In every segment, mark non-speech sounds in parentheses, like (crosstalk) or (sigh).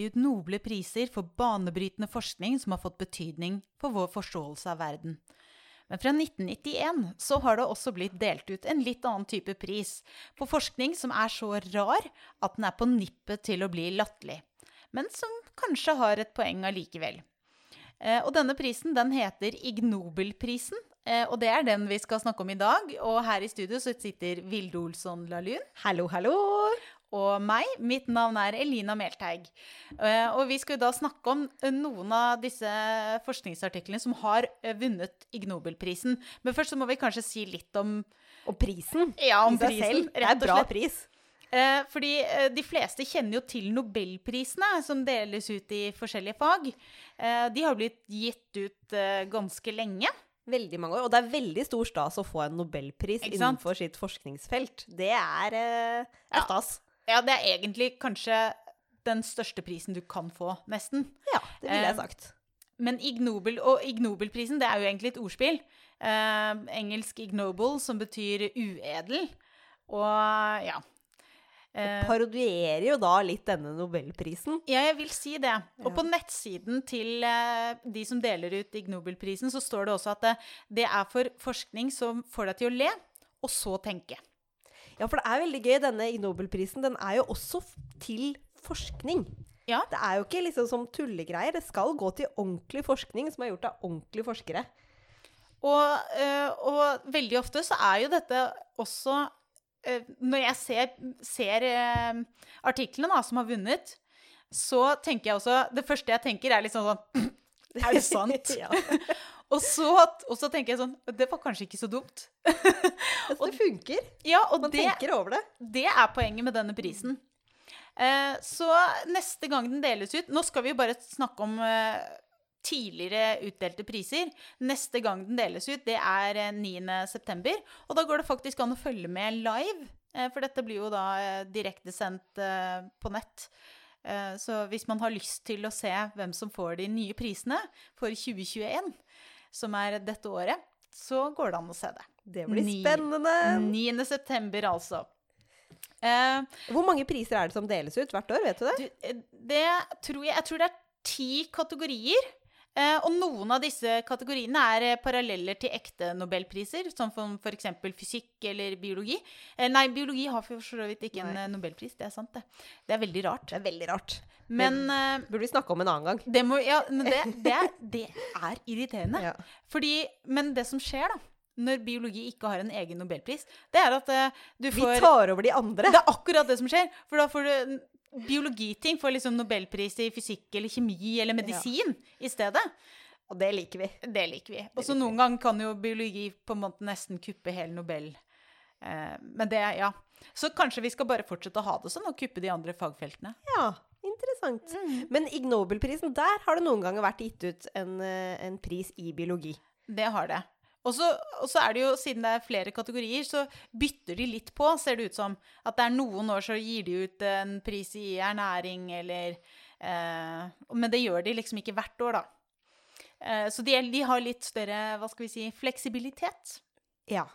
de ut noble priser for banebrytende forskning som har fått betydning for vår forståelse av verden. Men fra 1991 så har det også blitt delt ut en litt annen type pris på forskning som er så rar at den er på nippet til å bli latterlig, men som kanskje har et poeng allikevel. Eh, og denne prisen den heter Ig Nobelprisen, eh, og det er den vi skal snakke om i dag. Og her i studio så sitter Vilde Olsson Lahlun. Hallo, hallo! Og meg. Mitt navn er Elina Melteig. Eh, og vi skal jo da snakke om eh, noen av disse forskningsartiklene som har eh, vunnet Ig Nobelprisen. Men først så må vi kanskje si litt om Om prisen Ja, om prisen, selv. Det er og bra pris. Fordi de fleste kjenner jo til nobelprisene som deles ut i forskjellige fag. De har blitt gitt ut ganske lenge. Veldig mange år. Og det er veldig stor stas å få en nobelpris innenfor sitt forskningsfelt. Det er, er stas. Ja, det er egentlig kanskje den største prisen du kan få, nesten. Ja, det ville jeg Eh, sagt. Men Ignobel og Ignobelprisen, det er jo egentlig et ordspill. Eh, engelsk 'ignoble', som betyr uedel. Og ja. Eh, Parodierer jo da litt denne nobelprisen. ja, jeg vil si det. Og Ja. på nettsiden til eh, de som deler ut Ignobelprisen, så står det også at det, det er for forskning som får deg til å le, og så tenke. Ja, for det er veldig gøy. Denne Nobelprisen den er jo også til forskning. Ja. Det er jo ikke liksom som tullegreier. Det skal gå til ordentlig forskning som er gjort av ordentlige forskere. Og, eh, og veldig ofte så er jo dette også eh, Når jeg ser, ser eh, artiklene da, som har vunnet, så tenker jeg også Det første jeg tenker, er litt sånn sånn (clears throat) (laughs) Er det sant? (laughs) ja. Og så, og så tenker jeg sånn Det var kanskje ikke så dumt. (laughs) Altså, det funker. Ja, og Man det, tenker over det. det er poenget med denne prisen. Eh, så neste gang den deles ut Nå skal vi jo bare snakke om eh, tidligere utdelte priser. Neste gang den deles ut, det er eh, 9. september. Og da går det faktisk an å følge med live. eh, For dette blir jo da eh, direktesendt eh, på nett. Eh, Så hvis man har lyst til å se hvem som får de nye prisene for 2021, som er dette året, så går det an å se det. Det blir 9, spennende. 9. september, altså. Eh, Hvor mange priser er det som deles ut hvert år? Vet du det? eh, det tror jeg Jeg tror det er ti kategorier. Eh, og noen av disse kategoriene er eh, paralleller til ekte nobelpriser, som f.eks. fysikk eller biologi. Eh, nei, biologi har for så vidt ikke en Nei. nobelpris. Det er sant, det. Det er veldig rart. Det er veldig rart. Men det Burde vi snakke om en annen gang. det, må, ja, det, (laughs) det, det er irriterende. Ja. Fordi, men det som skjer, da, når biologi ikke har en egen nobelpris, det er at uh, du Vi tar over de andre. Det er akkurat det som skjer. For da får du biologiting får liksom nobelpris i fysikk eller kjemi eller medisin i stedet. Og det liker vi. Det liker vi. Og så noen ganger kan jo biologi på en måte nesten kuppe hele Nobel. Eh, men det, ja. Så kanskje vi skal bare fortsette å ha det sånn og kuppe de andre fagfeltene. Ja, interessant. Men Ig Nobelprisen, der har det noen ganger vært gitt ut en, eh, en pris i biologi. Det har det. Og så er det jo, siden det er flere kategorier, så bytter de litt på, ser det ut som. At det er noen år så gir de ut en pris i ernæring eller eh, Men det gjør de liksom ikke hvert år, da. Eh, så de, de har litt større, hva skal vi si, fleksibilitet. Ja.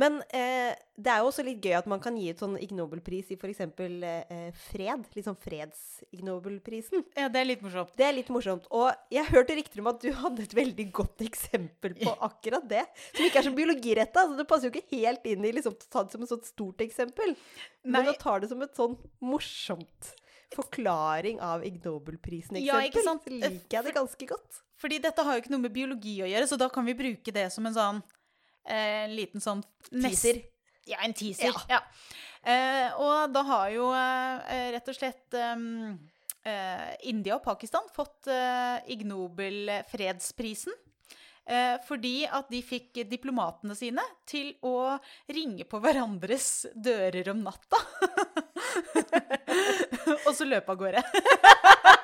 Men eh, det er jo også litt gøy at man kan gi ut sånn Ig Nobelpris i f.eks. Eh, fred. Litt sånn freds-Ig Nobelprisen. Ja, det er litt morsomt. Det er litt morsomt. Og jeg hørte rykter om at du hadde et veldig godt eksempel på (laughs) akkurat det. Som ikke er så biologiretta, så det passer jo ikke helt inn i liksom, det som et sånt stort eksempel. Men Nei. å ta det som et sånn morsomt forklaring av Ig Nobelprisen-eksempel, Ja, ikke sant? så liker jeg det ganske godt. Fordi dette har jo ikke noe med biologi å gjøre, så da kan vi bruke det som en sånn eh, liten sånn Teaser. Ja, en teaser. Ja. Ja. Eh, og da har jo eh, rett og slett um, eh, India og Pakistan fått Ig Nobel fredsprisen. Eh, fordi at de fikk diplomatene sine til å ringe på hverandres dører om natta. (laughs) og så løpe av gårde.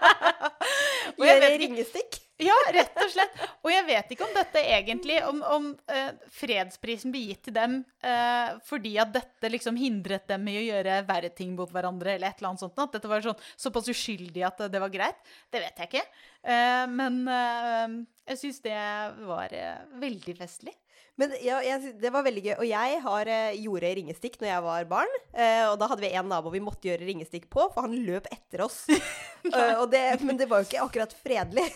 (laughs) Gjøre ringestikk. Ja, rett og slett. Og jeg vet ikke om dette egentlig Om, om eh, fredsprisen blir gitt til dem eh, fordi at dette liksom hindret dem i å gjøre verre ting mot hverandre, eller et eller annet sånt. At dette var sånn, såpass uskyldig at det var greit. Det vet jeg ikke. Eh, men eh, jeg syns det var eh, veldig festlig. Men ja, jeg, det var veldig gøy. Og jeg har, eh, gjorde ringestikk når jeg var barn. eh, og da hadde vi en nabo vi måtte gjøre ringestikk på, for han løp etter oss. (laughs) uh, det, men det var jo ikke akkurat fredelig.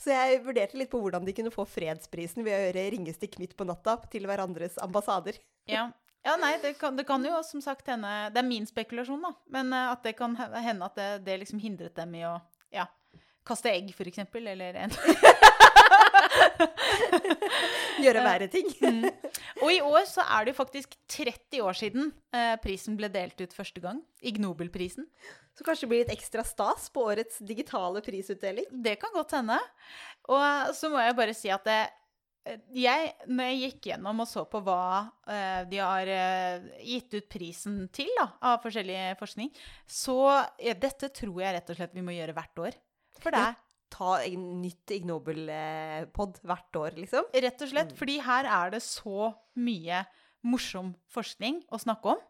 Så jeg vurderte litt på hvordan de kunne få fredsprisen ved å gjøre ringestikk midt på natta til hverandres ambassader. Ja. Ja, nei, det kan, det kan jo som sagt hende Det er min spekulasjon, da. Men eh, at det kan hende at det, det liksom hindret dem i å ja, kaste egg, for eksempel. Eller en (laughs) (laughs) Gjøre verre ting. Og i år så er det jo faktisk 30 år siden eh, prisen ble delt ut første gang. Ignobelprisen. Så kanskje det blir litt ekstra stas på årets digitale prisutdeling. Det kan godt hende. Og så må jeg bare si at det, jeg, når jeg gikk gjennom og så på hva eh, de har eh, gitt ut prisen til da, av forskjellig forskning, så ja, dette tror jeg rett og slett vi må gjøre hvert år. For det er Ta en nytt Ig Nobel-pod hvert år, liksom. rett og slett fordi her er det så mye morsom forskning å snakke om.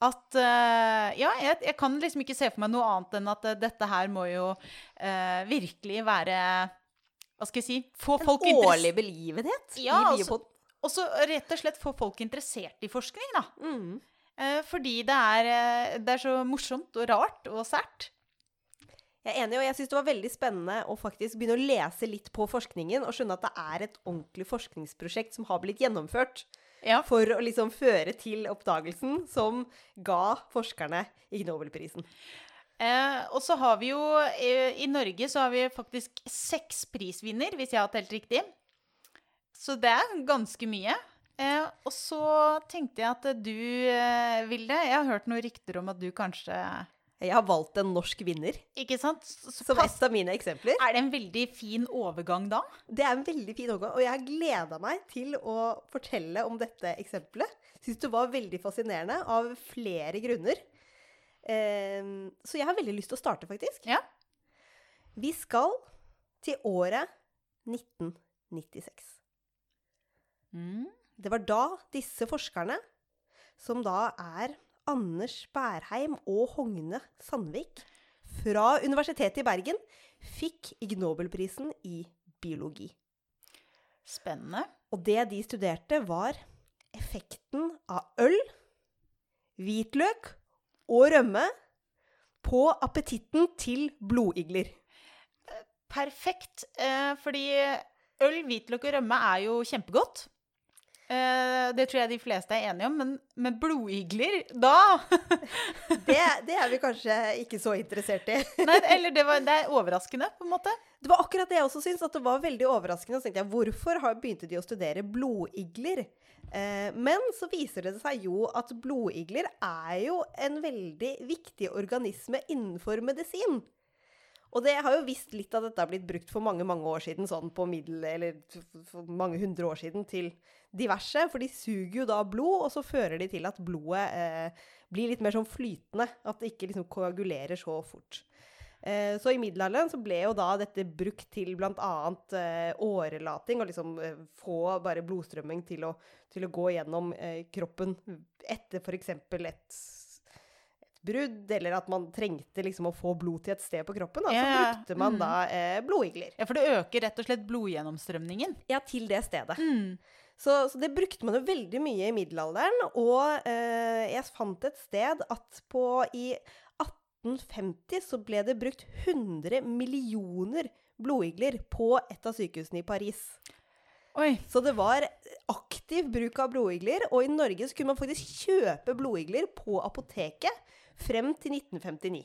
At uh, Ja, jeg, jeg kan liksom ikke se for meg noe annet enn at uh, dette her må jo uh, virkelig være Hva skal jeg si Få folk En årlig begivenhet Ja, i altså- Biopod. Og så rett og slett få folk interessert i forskning, da. Mm. Eh, fordi det er, eh, det er så morsomt og rart og sært. Jeg er enig, og jeg syns det var veldig spennende å faktisk begynne å lese litt på forskningen og skjønne at det er et ordentlig forskningsprosjekt som har blitt gjennomført Ja. for å liksom føre til oppdagelsen som ga forskerne Ig Nobelprisen. Eh, og så har vi jo eh, I Norge så har vi faktisk seks prisvinner, hvis jeg har telt riktig. Så det er ganske mye. Eh, og så tenkte jeg at du, eh, Vilde Jeg har hørt noen rykter om at du kanskje Jeg har valgt en norsk vinner Ikke sant? Så, som pass, et av mine eksempler. er det en veldig fin overgang da? Det er en veldig fin overgang, og jeg har gleda meg til å fortelle om dette eksempelet. Syns det var veldig fascinerende av flere grunner. Ehm, så jeg har veldig lyst til å starte, faktisk. Ja. Vi skal til året 1996. Mm. Det var da disse forskerne, som da er Anders Bærheim og Hogne Sandvik fra Universitetet i Bergen, fikk Ig Nobelprisen i biologi. Spennende. Og det de studerte, var effekten av øl, hvitløk og rømme på appetitten til blodigler. Perfekt. Eh, fordi øl, hvitløk og rømme er jo kjempegodt. Eh, det tror jeg de fleste er enige om, men med blodigler, da (laughs) Det, det er vi kanskje ikke så interessert i. (laughs) Nei, eller det, var, det er overraskende, på en måte. Det var akkurat det jeg også syns, at det var veldig overraskende. Så tenkte jeg, hvorfor har, begynte de å studere blodigler? Uh, men så viser det seg jo at blodigler er jo en veldig viktig organisme innenfor medisin. Og det har jo visst litt at dette har blitt brukt for mange mange år siden, sånn på middel... Eller for mange hundre år siden til diverse. For de suger jo da blod, og så fører de til at blodet eh, blir litt mer sånn flytende. At det ikke liksom koagulerer så fort. Eh, så i middelalderen så ble jo da dette brukt til bl.a. Eh, årelating, og liksom eh, få bare blodstrømming til å, til å gå gjennom eh, kroppen etter f.eks. et brudd, eller at man trengte liksom å få blod til et sted på kroppen. Da. Ja, Så ja. brukte man Mm. da eh, blodigler. Ja, For det øker rett og slett blodgjennomstrømningen. Ja, til det stedet. Mm. Så, så det brukte man jo veldig mye i middelalderen. Og eh, jeg fant et sted at på i 1850 så ble det brukt 100 millioner blodigler på et av sykehusene i Paris. Oi. Så det var aktiv bruk av blodigler, og i Norge så kunne man faktisk kjøpe blodigler på apoteket frem til 1959.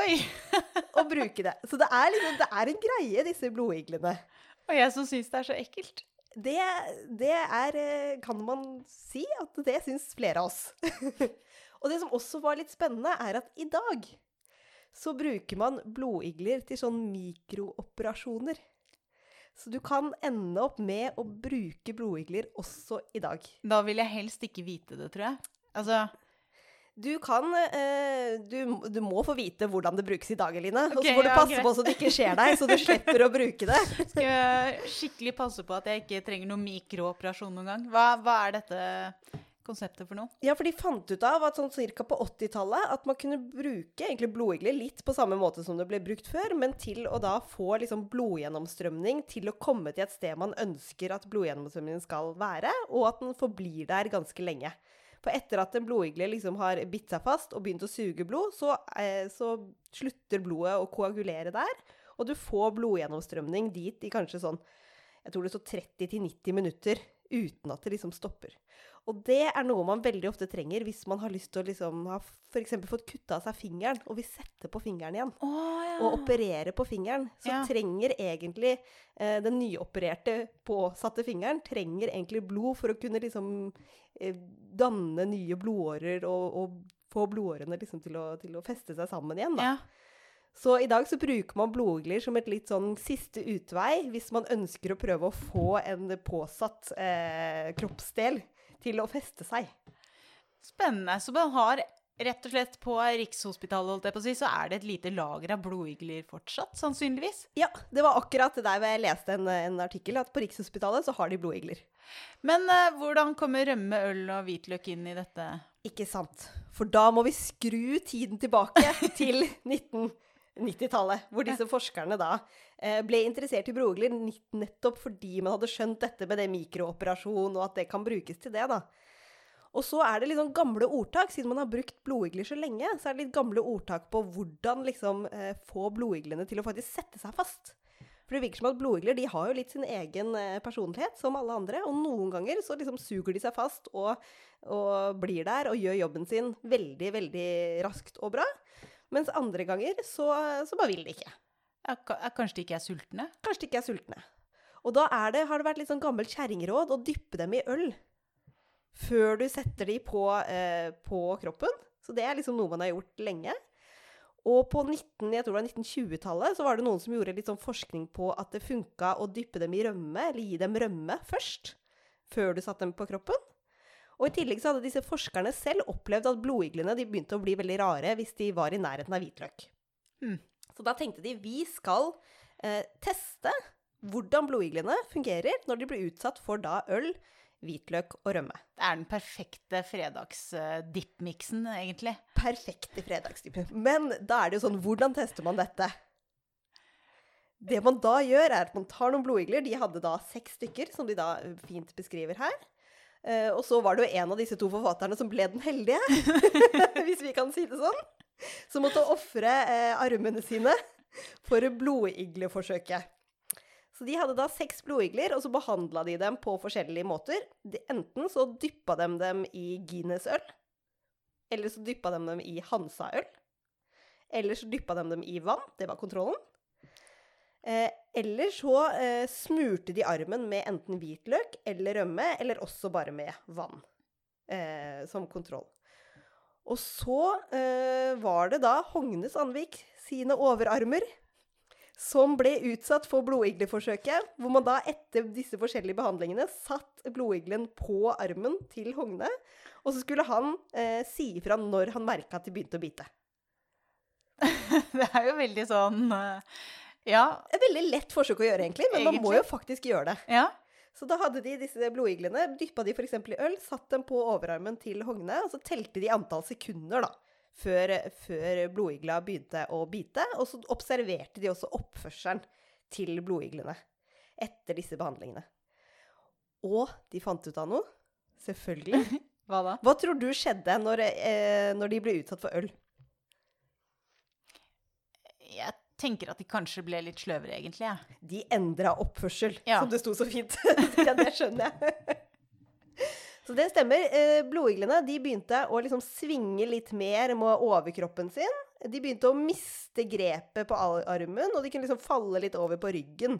Oi. (laughs) Og bruke det. Så det er, liksom, det er en greie, disse blodiglene. Og jeg som syns det er så ekkelt. Det, det er eh, Kan man si at det syns flere av oss. (laughs) og det som også var litt spennende, er at i dag så bruker man blodigler til sånn mikrooperasjoner. Så du kan ende opp med å bruke blodigler også i dag. Da vil jeg helst ikke vite det, tror jeg. Altså Du kan eh, du, du må få vite hvordan det brukes i dag, Eline. og så får du ja, passe greit. på så det ikke skjer deg, så du (laughs) slipper å bruke det. Skal jeg skikkelig passe på at jeg ikke trenger noen mikrooperasjon noen gang. Hva, hva er dette konseptet for noe? Ja, for de fant ut av at sånn ca. på 80-tallet at man kunne bruke egentlig blodigler litt på samme måte som det ble brukt før, men til å da få liksom blodgjennomstrømning til å komme til et sted man ønsker at blodgjennomstrømningen skal være, og at den forblir der ganske lenge. For etter at en blodigle liksom har bitt seg fast og begynt å suge blod, så, eh, så slutter blodet å koagulere der, og du får blodgjennomstrømning dit i kanskje sånn jeg tror det står 30-90 minutter uten at det liksom stopper. Og det er noe man veldig ofte trenger hvis man har lyst til å liksom ha f.eks. fått kutta av seg fingeren og vil sette på fingeren igjen. Oh, ja. Og operere på fingeren. Så Ja. trenger egentlig eh, den nyopererte, påsatte fingeren trenger egentlig blod for å kunne liksom eh, danne nye blodårer og, og få blodårene liksom til å, til å feste seg sammen igjen. da. ja. Så i dag så bruker man blodugler som et litt sånn siste utvei hvis man ønsker å prøve å få en påsatt eh, kroppsdel til å feste seg. Spennende. Så man har rett og slett på Rikshospitalet, holdt jeg på å si, så er det et lite lager av blodigler fortsatt, sannsynligvis. Ja, det var akkurat det der jeg leste en, en artikkel, at på Rikshospitalet så har de blodigler. Men eh, hvordan kommer rømme, øl og hvitløk inn i dette? Ikke sant? For da må vi skru tiden tilbake (laughs) til 1990-tallet, hvor disse forskerne da eh, ble interessert i blodugler nettopp fordi man hadde skjønt dette med det mikrooperasjon, og at det kan brukes til det, da. Og så er det sånn gamle ordtak, siden man har brukt blodigler så lenge, så er det litt gamle ordtak på hvordan liksom eh, få blodiglene til å faktisk sette seg fast. For det virker som at blodigler de har jo litt sin egen eh, personlighet, som alle andre. Og noen ganger så liksom suger de seg fast og, og blir der og gjør jobben sin veldig, veldig raskt og bra. Mens andre ganger så, så bare vil de ikke. Ja, kanskje de ikke er sultne? Kanskje de ikke er sultne. Og da er det, har det vært litt sånn gammelt kjerringråd å dyppe dem i øl før du setter de på, eh, på kroppen. Så det er liksom noe man har gjort lenge. Og på 19, jeg tror det var 1920-tallet så var det noen som gjorde litt sånn forskning på at det funka å dyppe dem i rømme, eller gi dem rømme først, før du satte dem på kroppen. Og i tillegg så hadde disse forskerne selv opplevd at blodiglene de begynte å bli veldig rare hvis de var i nærheten av hvitløk. Mm. Så da tenkte de vi skal eh, teste hvordan blodiglene fungerer når de blir utsatt for da øl, hvitløk og rømme. Det er den perfekte fredagsdippmiksen, egentlig. Perfekte fredagsdipp. Men da er det jo sånn, hvordan tester man dette? Det man da gjør, er at man tar noen blodigler. De hadde da seks stykker, som de da fint beskriver her. Eh, og så var det jo en av disse to forfatterne som ble den heldige, (laughs) hvis vi kan si det sånn. Som måtte ofre uh, armene sine for blodigleforsøket. Så de hadde da seks blodigler, og så behandla de dem på forskjellige måter. De, enten så dyppa de dem i Guinness-øl, eller så dyppa de dem i Hansa-øl. Eller så dyppa de dem i vann, det var kontrollen. Eh, eller så eh, smurte de armen med enten hvitløk eller rømme, eller også bare med vann eh, som kontroll. Og så eh, var det da Hogne Sandvik sine overarmer som ble utsatt for blodigleforsøket, hvor man da etter disse forskjellige behandlingene satt blodiglen på armen til Hogne, og så skulle han eh, si ifra når han merka at de begynte å bite. (laughs) Det er jo veldig sånn eh, Ja. Et veldig lett forsøk å gjøre, egentlig, men man må jo faktisk gjøre det. Ja. Så da hadde de disse blodiglene, dyppa de f.eks. i øl, satt dem på overarmen til Hogne, og så telte de antall sekunder, da. Før, før blodigla begynte å bite. Og så observerte de også oppførselen til blodiglene etter disse behandlingene. Og de fant ut av noe. Selvfølgelig. (laughs) Hva da? Hva tror du skjedde når, eh, når de ble utsatt for øl? Jeg tenker at de kanskje ble litt sløvere, egentlig. Ja. De endra oppførsel, Ja. som det sto så fint. (laughs) ja, det skjønner jeg. (laughs) så det stemmer. Eh, Blodiglene de begynte å liksom svinge litt mer med overkroppen sin. De begynte å miste grepet på armen, og de kunne liksom falle litt over på ryggen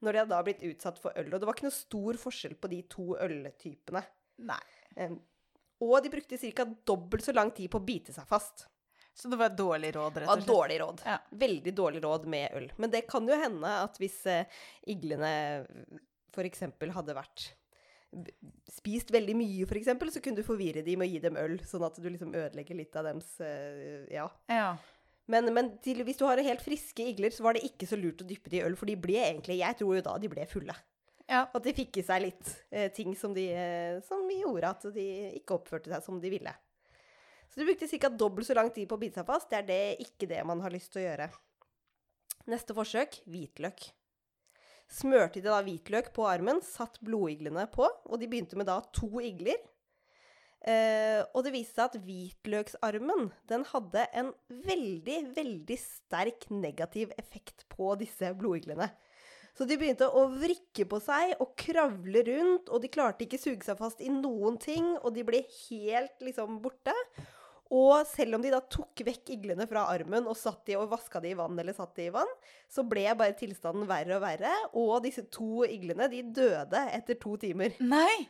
når de hadde da blitt utsatt for øl. Og det var ikke noe stor forskjell på de to øltypene. Nei. Og de brukte ca. dobbelt så lang tid på å bite seg fast. Så det var et dårlig råd, rett og slett. dårlig råd. Ja. Veldig dårlig råd med øl. Men det kan jo hende at hvis eh, iglene f.eks. hadde vært spist veldig mye, f.eks., så kunne du forvirre dem med å gi dem øl, sånn at du liksom ødelegger litt av dems eh, Ja. Ja. Men, men til, hvis du har helt friske igler, så var det ikke så lurt å dyppe de i øl, for de ble egentlig Jeg tror jo da de ble fulle. ja. At de fikk i seg litt eh, ting som, de, eh, som gjorde at de ikke oppførte seg som de ville. Så du brukte ca. dobbelt så lang tid på å bite seg fast. Det er det, ikke det man har lyst til å gjøre. Neste forsøk hvitløk. Smørte de da hvitløk på armen, satt blodiglene på, og de begynte med da to igler. Eh, og det viste seg at hvitløksarmen den hadde en veldig, veldig sterk negativ effekt på disse blodiglene. Så de begynte å vrikke på seg og kravle rundt, og de klarte ikke suge seg fast i noen ting, og de ble helt liksom borte. Og selv om de da tok vekk iglene fra armen og satt de og vaska de i vann eller satt de i vann, så ble bare tilstanden verre og verre, og disse to iglene de døde etter to timer. Nei!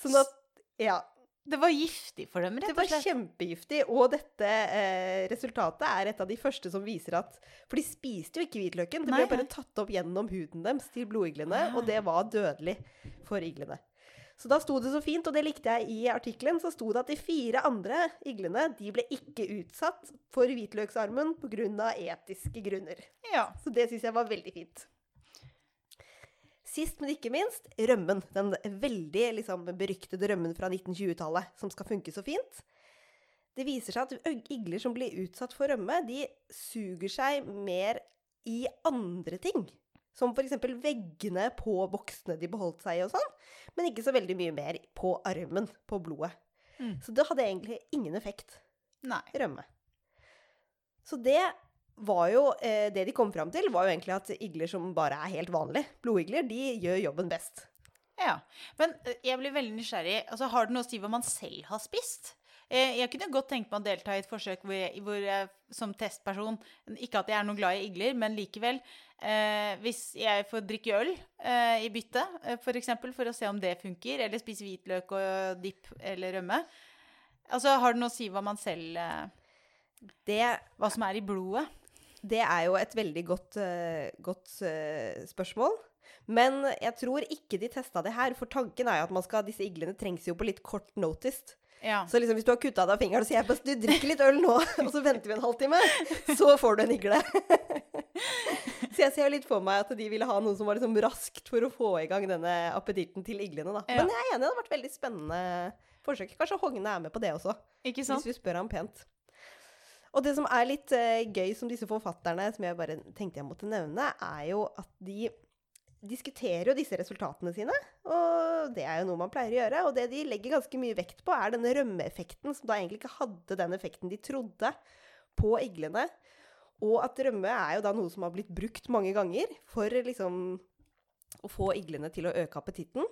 Sånn at Ja. Det var giftig for dem, rett og slett. Det var kjempegiftig, og dette eh, resultatet er et av de første som viser at For de spiste jo ikke hvitløken, det Nei, ble bare tatt opp gjennom huden deres til blodiglene, Ah. og det var dødelig for iglene. Så da sto det så fint, og det likte jeg i artikkelen, så sto det at de fire andre iglene de ble ikke utsatt for hvitløksarmen pga. etiske grunner. Ja. Så det syns jeg var veldig fint. Sist, men ikke minst, rømmen. Den veldig liksom, beryktede rømmen fra 1920-tallet, som skal funke så fint. Det viser seg at igler som blir utsatt for rømme, de suger seg mer i andre ting. Som f.eks. veggene på boksene de beholdt seg i og sånn. Men ikke så veldig mye mer på armen, på blodet. Mm. Så det hadde egentlig ingen effekt Nei. rømme. Så det var jo eh, Det de kom fram til, var jo egentlig at igler som bare er helt vanlige, blodigler, de gjør jobben best. Ja. Men eh, jeg blir veldig nysgjerrig. Altså, har det noe å si hva man selv har spist? Eh, Jeg kunne godt tenkt meg å delta i et forsøk hvor jeg, hvor jeg som testperson Ikke at jeg er noe glad i igler, men likevel. Eh, hvis jeg får drikke øl eh, i bytte, f.eks. for eksempel, for å se om det funker, eller spise hvitløk og dipp eller rømme Altså, har det noe å si hva man selv eh, Det, Hva som er i blodet? det er jo et veldig godt, eh, godt eh, spørsmål. Men jeg tror ikke de testa det her, for tanken er jo at man skal, disse iglene trengs jo på litt kort notice. Ja. Så liksom hvis du har kutta av fingeren og sier jeg bare, du drikker litt øl nå, (laughs) og så venter vi en halvtime, så får du en igle. (laughs) så jeg ser litt for meg at de ville ha noe som var liksom raskt for å få i gang denne appetitten til iglene. da. Ja. Men jeg er enig, det hadde vært veldig spennende forsøk. Kanskje Hogne er med på det også, Ikke sant? hvis vi spør ham pent. Og det som er litt uh, gøy som disse forfatterne, som jeg bare tenkte jeg måtte nevne, er jo at de diskuterer jo disse resultatene sine. Og det er jo noe man pleier å gjøre. Og det de legger ganske mye vekt på, er denne rømmeeffekten, som da egentlig ikke hadde den effekten de trodde på iglene. Og at rømme er jo da noe som har blitt brukt mange ganger for liksom å få iglene til å øke appetitten.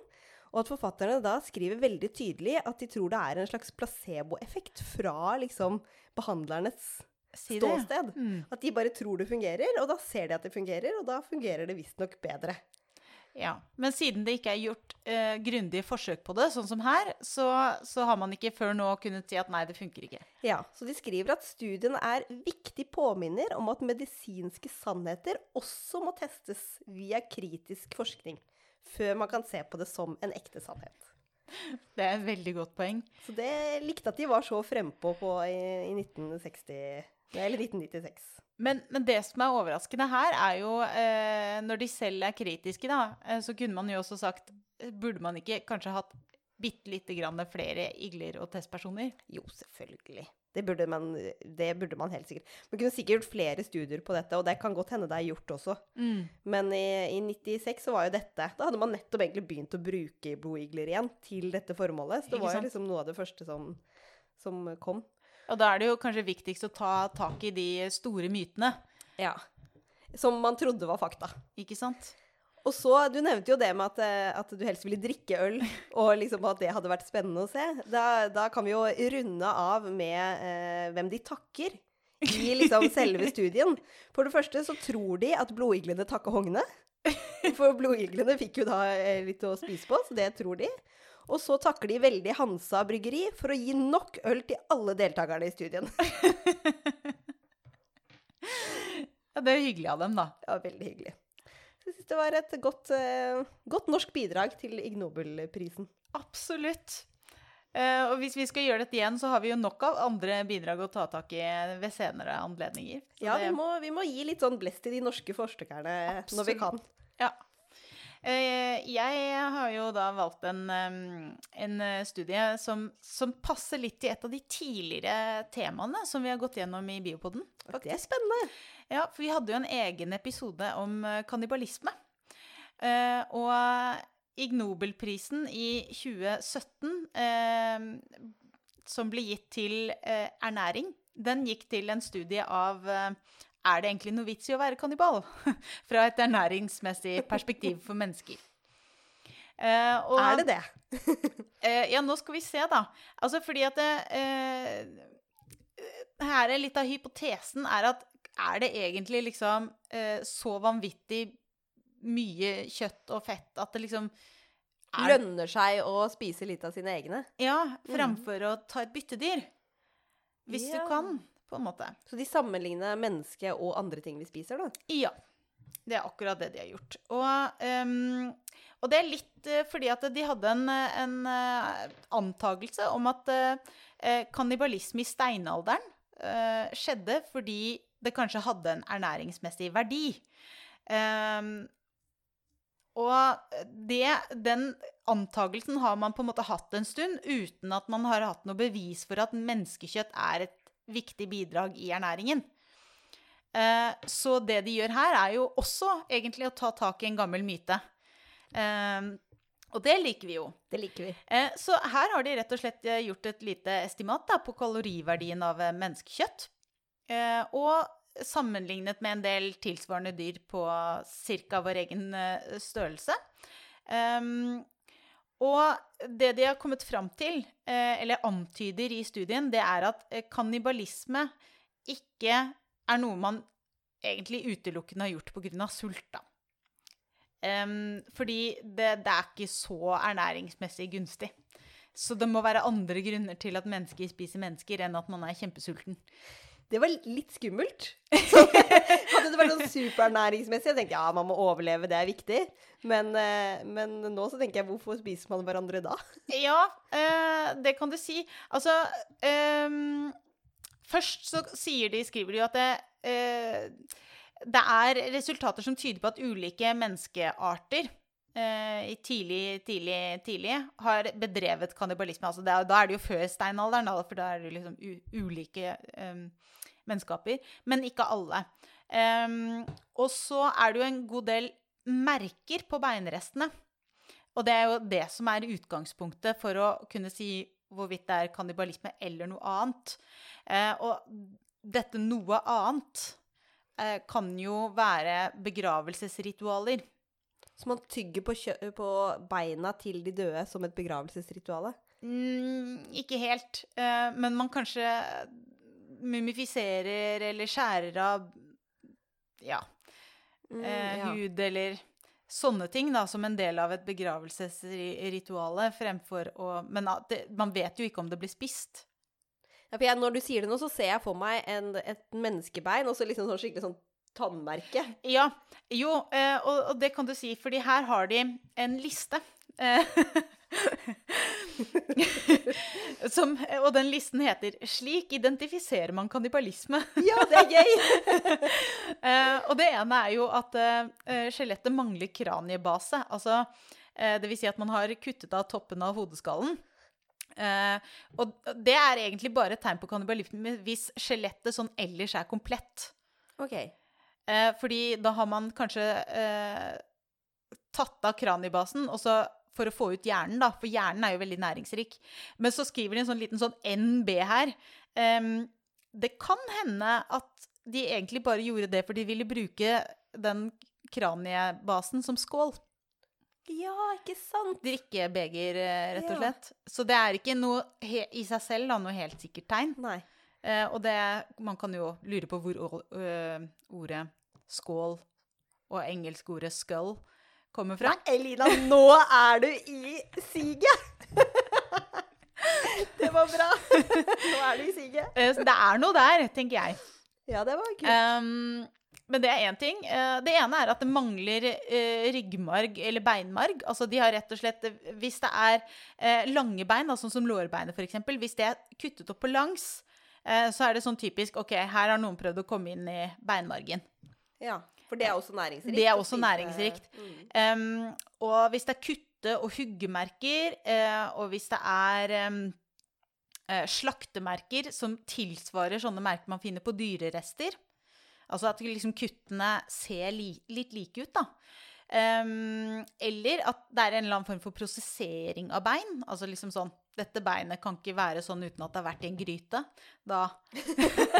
Og at forfatterne da skriver veldig tydelig at de tror det er en slags placeboeffekt fra liksom behandlernes Si ståsted. Mm. At de bare tror det fungerer, og da ser de at det fungerer, og da fungerer det visstnok bedre. Ja, Men siden det ikke er gjort eh, grundige forsøk på det, sånn som her, så, så har man ikke før nå kunnet si at nei, det funker ikke. Ja, så de skriver at studien er viktig påminner om at medisinske sannheter også må testes via kritisk forskning, før man kan se på det som en ekte sannhet. Det er et veldig godt poeng. Så det likte at de var så frempå på i, i 1960, eller 1996. Men, men det som er overraskende her, er jo eh, når de selv er kritiske, da, eh, så kunne man jo også sagt eh, Burde man ikke kanskje hatt bitte lite grann flere igler og testpersoner? Jo, selvfølgelig. Det burde, man, det burde man helt sikkert. Man kunne sikkert gjort flere studier på dette, og det kan godt hende det er gjort også. Men i, i 96 så var jo dette Da hadde man nettopp egentlig begynt å bruke blodigler igjen til dette formålet. Så det var jo liksom noe av det første som, som kom. Og da er det jo kanskje viktigst å ta tak i de store mytene, Ja. Som man trodde var fakta. ikke sant? Og så, Du nevnte jo det med at, eh, at du helst ville drikke øl, (laughs) og liksom at det hadde vært spennende å se. Da, da kan vi jo runde av med eh, hvem de takker i liksom selve (laughs) studien. For det første så tror de at blodiglene takker Hogne. For blodiglene fikk jo da eh, litt å spise på, så det tror de. Og så takker de veldig Hansa bryggeri for å gi nok øl til alle deltakerne i studien. (laughs) Ja, Det er hyggelig av dem, da. Ja, veldig hyggelig. Jeg syns det var et godt, uh, godt norsk bidrag til Ig Nobel-prisen. Absolutt. Uh, og hvis vi skal gjøre dette igjen, så har vi jo nok av andre bidrag å ta tak i ved senere anledninger. Så Ja, det- vi må, vi må gi litt sånn blest til de norske forskerne når vi kan. Ja. Eh, Jeg har jo da valgt en, en eh, studie som, som passer litt til et av de tidligere temaene som vi har gått gjennom i Biopoden. Det er spennende. Ja, for vi hadde jo en egen episode om eh, kannibalisme. Og Ig Nobelprisen i 2017, eh, som ble gitt til ernæring, den gikk til en studie av er det egentlig noe vits i å være kannibal? (laughs) Fra et ernæringsmessig perspektiv for mennesker. Uh, og, Er det det? uh, (laughs) ja, nå skal vi se, da. Altså fordi at eh, Her er litt av hypotesen er at er det egentlig liksom så vanvittig mye kjøtt og fett at det liksom er, Lønner seg å spise litt av sine egne. Ja, framfor å ta et byttedyr. Hvis Ja. du kan, på en måte. Så de sammenligner menneske og andre ting vi spiser, da. Ja. Det er akkurat det de har gjort. Og, um, og det er litt eh, fordi at de hadde en, en eh, antagelse om at uh, kannibalisme i steinalderen skjedde fordi det kanskje hadde en ernæringsmessig verdi. Um, og det, den antagelsen har man på en måte hatt en stund uten at man har hatt noe bevis for at menneskekjøtt er et viktig bidrag i ernæringen. Eh, Så det de gjør her, er jo også egentlig å ta tak i en gammel myte. Eh, Og det liker vi jo. Det liker vi. Eh, Så her har de rett og slett gjort et lite estimat da, på kaloriverdien av menneskekjøtt. Og sammenlignet med en del tilsvarende dyr på ca. vår egen størrelse. Um, og det de har kommet fram til, eh, eller antyder i studien, det er at eh, kannibalisme ikke er noe man egentlig utelukkende har gjort pga. sult. da. Em, fordi det, det er ikke så ernæringsmessig gunstig. Så det må være andre grunner til at mennesker spiser mennesker, enn at man er kjempesulten. Det var litt skummelt. (laughs) Hadde det vært sånn supernæringsmessig, jeg tenkte ja, man må overleve, det er viktig. Men, eh, men nå så tenker jeg, hvorfor spiser man hverandre da? (laughs) Ja, eh, det kan du si. Altså eh, Først så sier de, skriver de jo at det, eh, det er resultater som tyder på at ulike menneskearter i tidlig, tidlig, tidlig har bedrevet kannibalisme. Altså er, da er det jo før steinalderen, da, for da er det liksom ulike um, menneskeaper. Men ikke alle. Um, og så er det jo en god del merker på beinrestene. Og det er jo det som er utgangspunktet for å kunne si hvorvidt det er kannibalisme eller noe annet. Uh, og dette noe annet uh, kan jo være begravelsesritualer. Så man tygger på, på beina til de døde som et begravelsesrituale? Mm, ikke helt. Uh, men man kanskje mumifiserer eller skjærer av ja, Mm, eh, ja. hud eller sånne ting da, som en del av et begravelsesrituale fremfor å Men det, man vet jo ikke om det blir spist. Ja, jeg, når du sier det nå, så ser jeg for meg en, et menneskebein og så liksom sånn skikkelig sånn tannmerke. Ja, jo, eh, og, det kan du si, fordi her har de en liste. eh, (laughs) Som, og den listen heter 'Slik identifiserer man kannibalisme'. Ja, det er gøy! (laughs) Eh, og det ene er jo at skjelettet mangler kraniebase. Altså, det vil si at man har kuttet av toppen av hodeskallen. Og det er egentlig bare et tegn på kannibalisme hvis skjelettet sånn ellers er komplett. Ok. Eh, fordi da har man kanskje eh, tatt av kranibasen, og så for å få ut hjernen, da, for hjernen er jo veldig næringsrik. Men så skriver de en sånn liten sånn NB her. Eh, det kan hende at de egentlig bare gjorde det fordi de ville bruke den kraniebasen som skål. Ja, ikke sant? Drikkebeger, eh, rett og Ja. slett. Så det er ikke noe i seg selv da, noe helt sikkert tegn. Nei. Eh, og det, man kan jo lure på hvor å- ordet skål og engelskordet skull kommer fra. Nei, Elina, nå er du i siget! (laughs) det var bra. Nå er du i siget. (laughs) Eh, det er noe der, tenker jeg. Ja, det var kult. Um, men det er én ting. Eh, Det ene er at det mangler eh, ryggmarg eller beinmarg. Altså de har rett og slett Hvis det er eh, lange bein, sånn sånn som lårbeinet f.eks., hvis det er kuttet opp på langs, eh, så er det sånn typisk OK, her har noen prøvd å komme inn i beinmargen. Ja, for det er også næringsrikt. Det er også næringsrikt. Mm. Um, og hvis det er kutte- og huggemerker, uh, og hvis det er um, uh, slaktemerker som tilsvarer sånne merker man finner på dyrerester, altså at liksom kuttene ser li litt like ut, da. Um, eller at det er en eller annen form for prosessering av bein. Altså liksom sånn Dette beinet kan ikke være sånn uten at det har vært i en gryte. Da (laughs)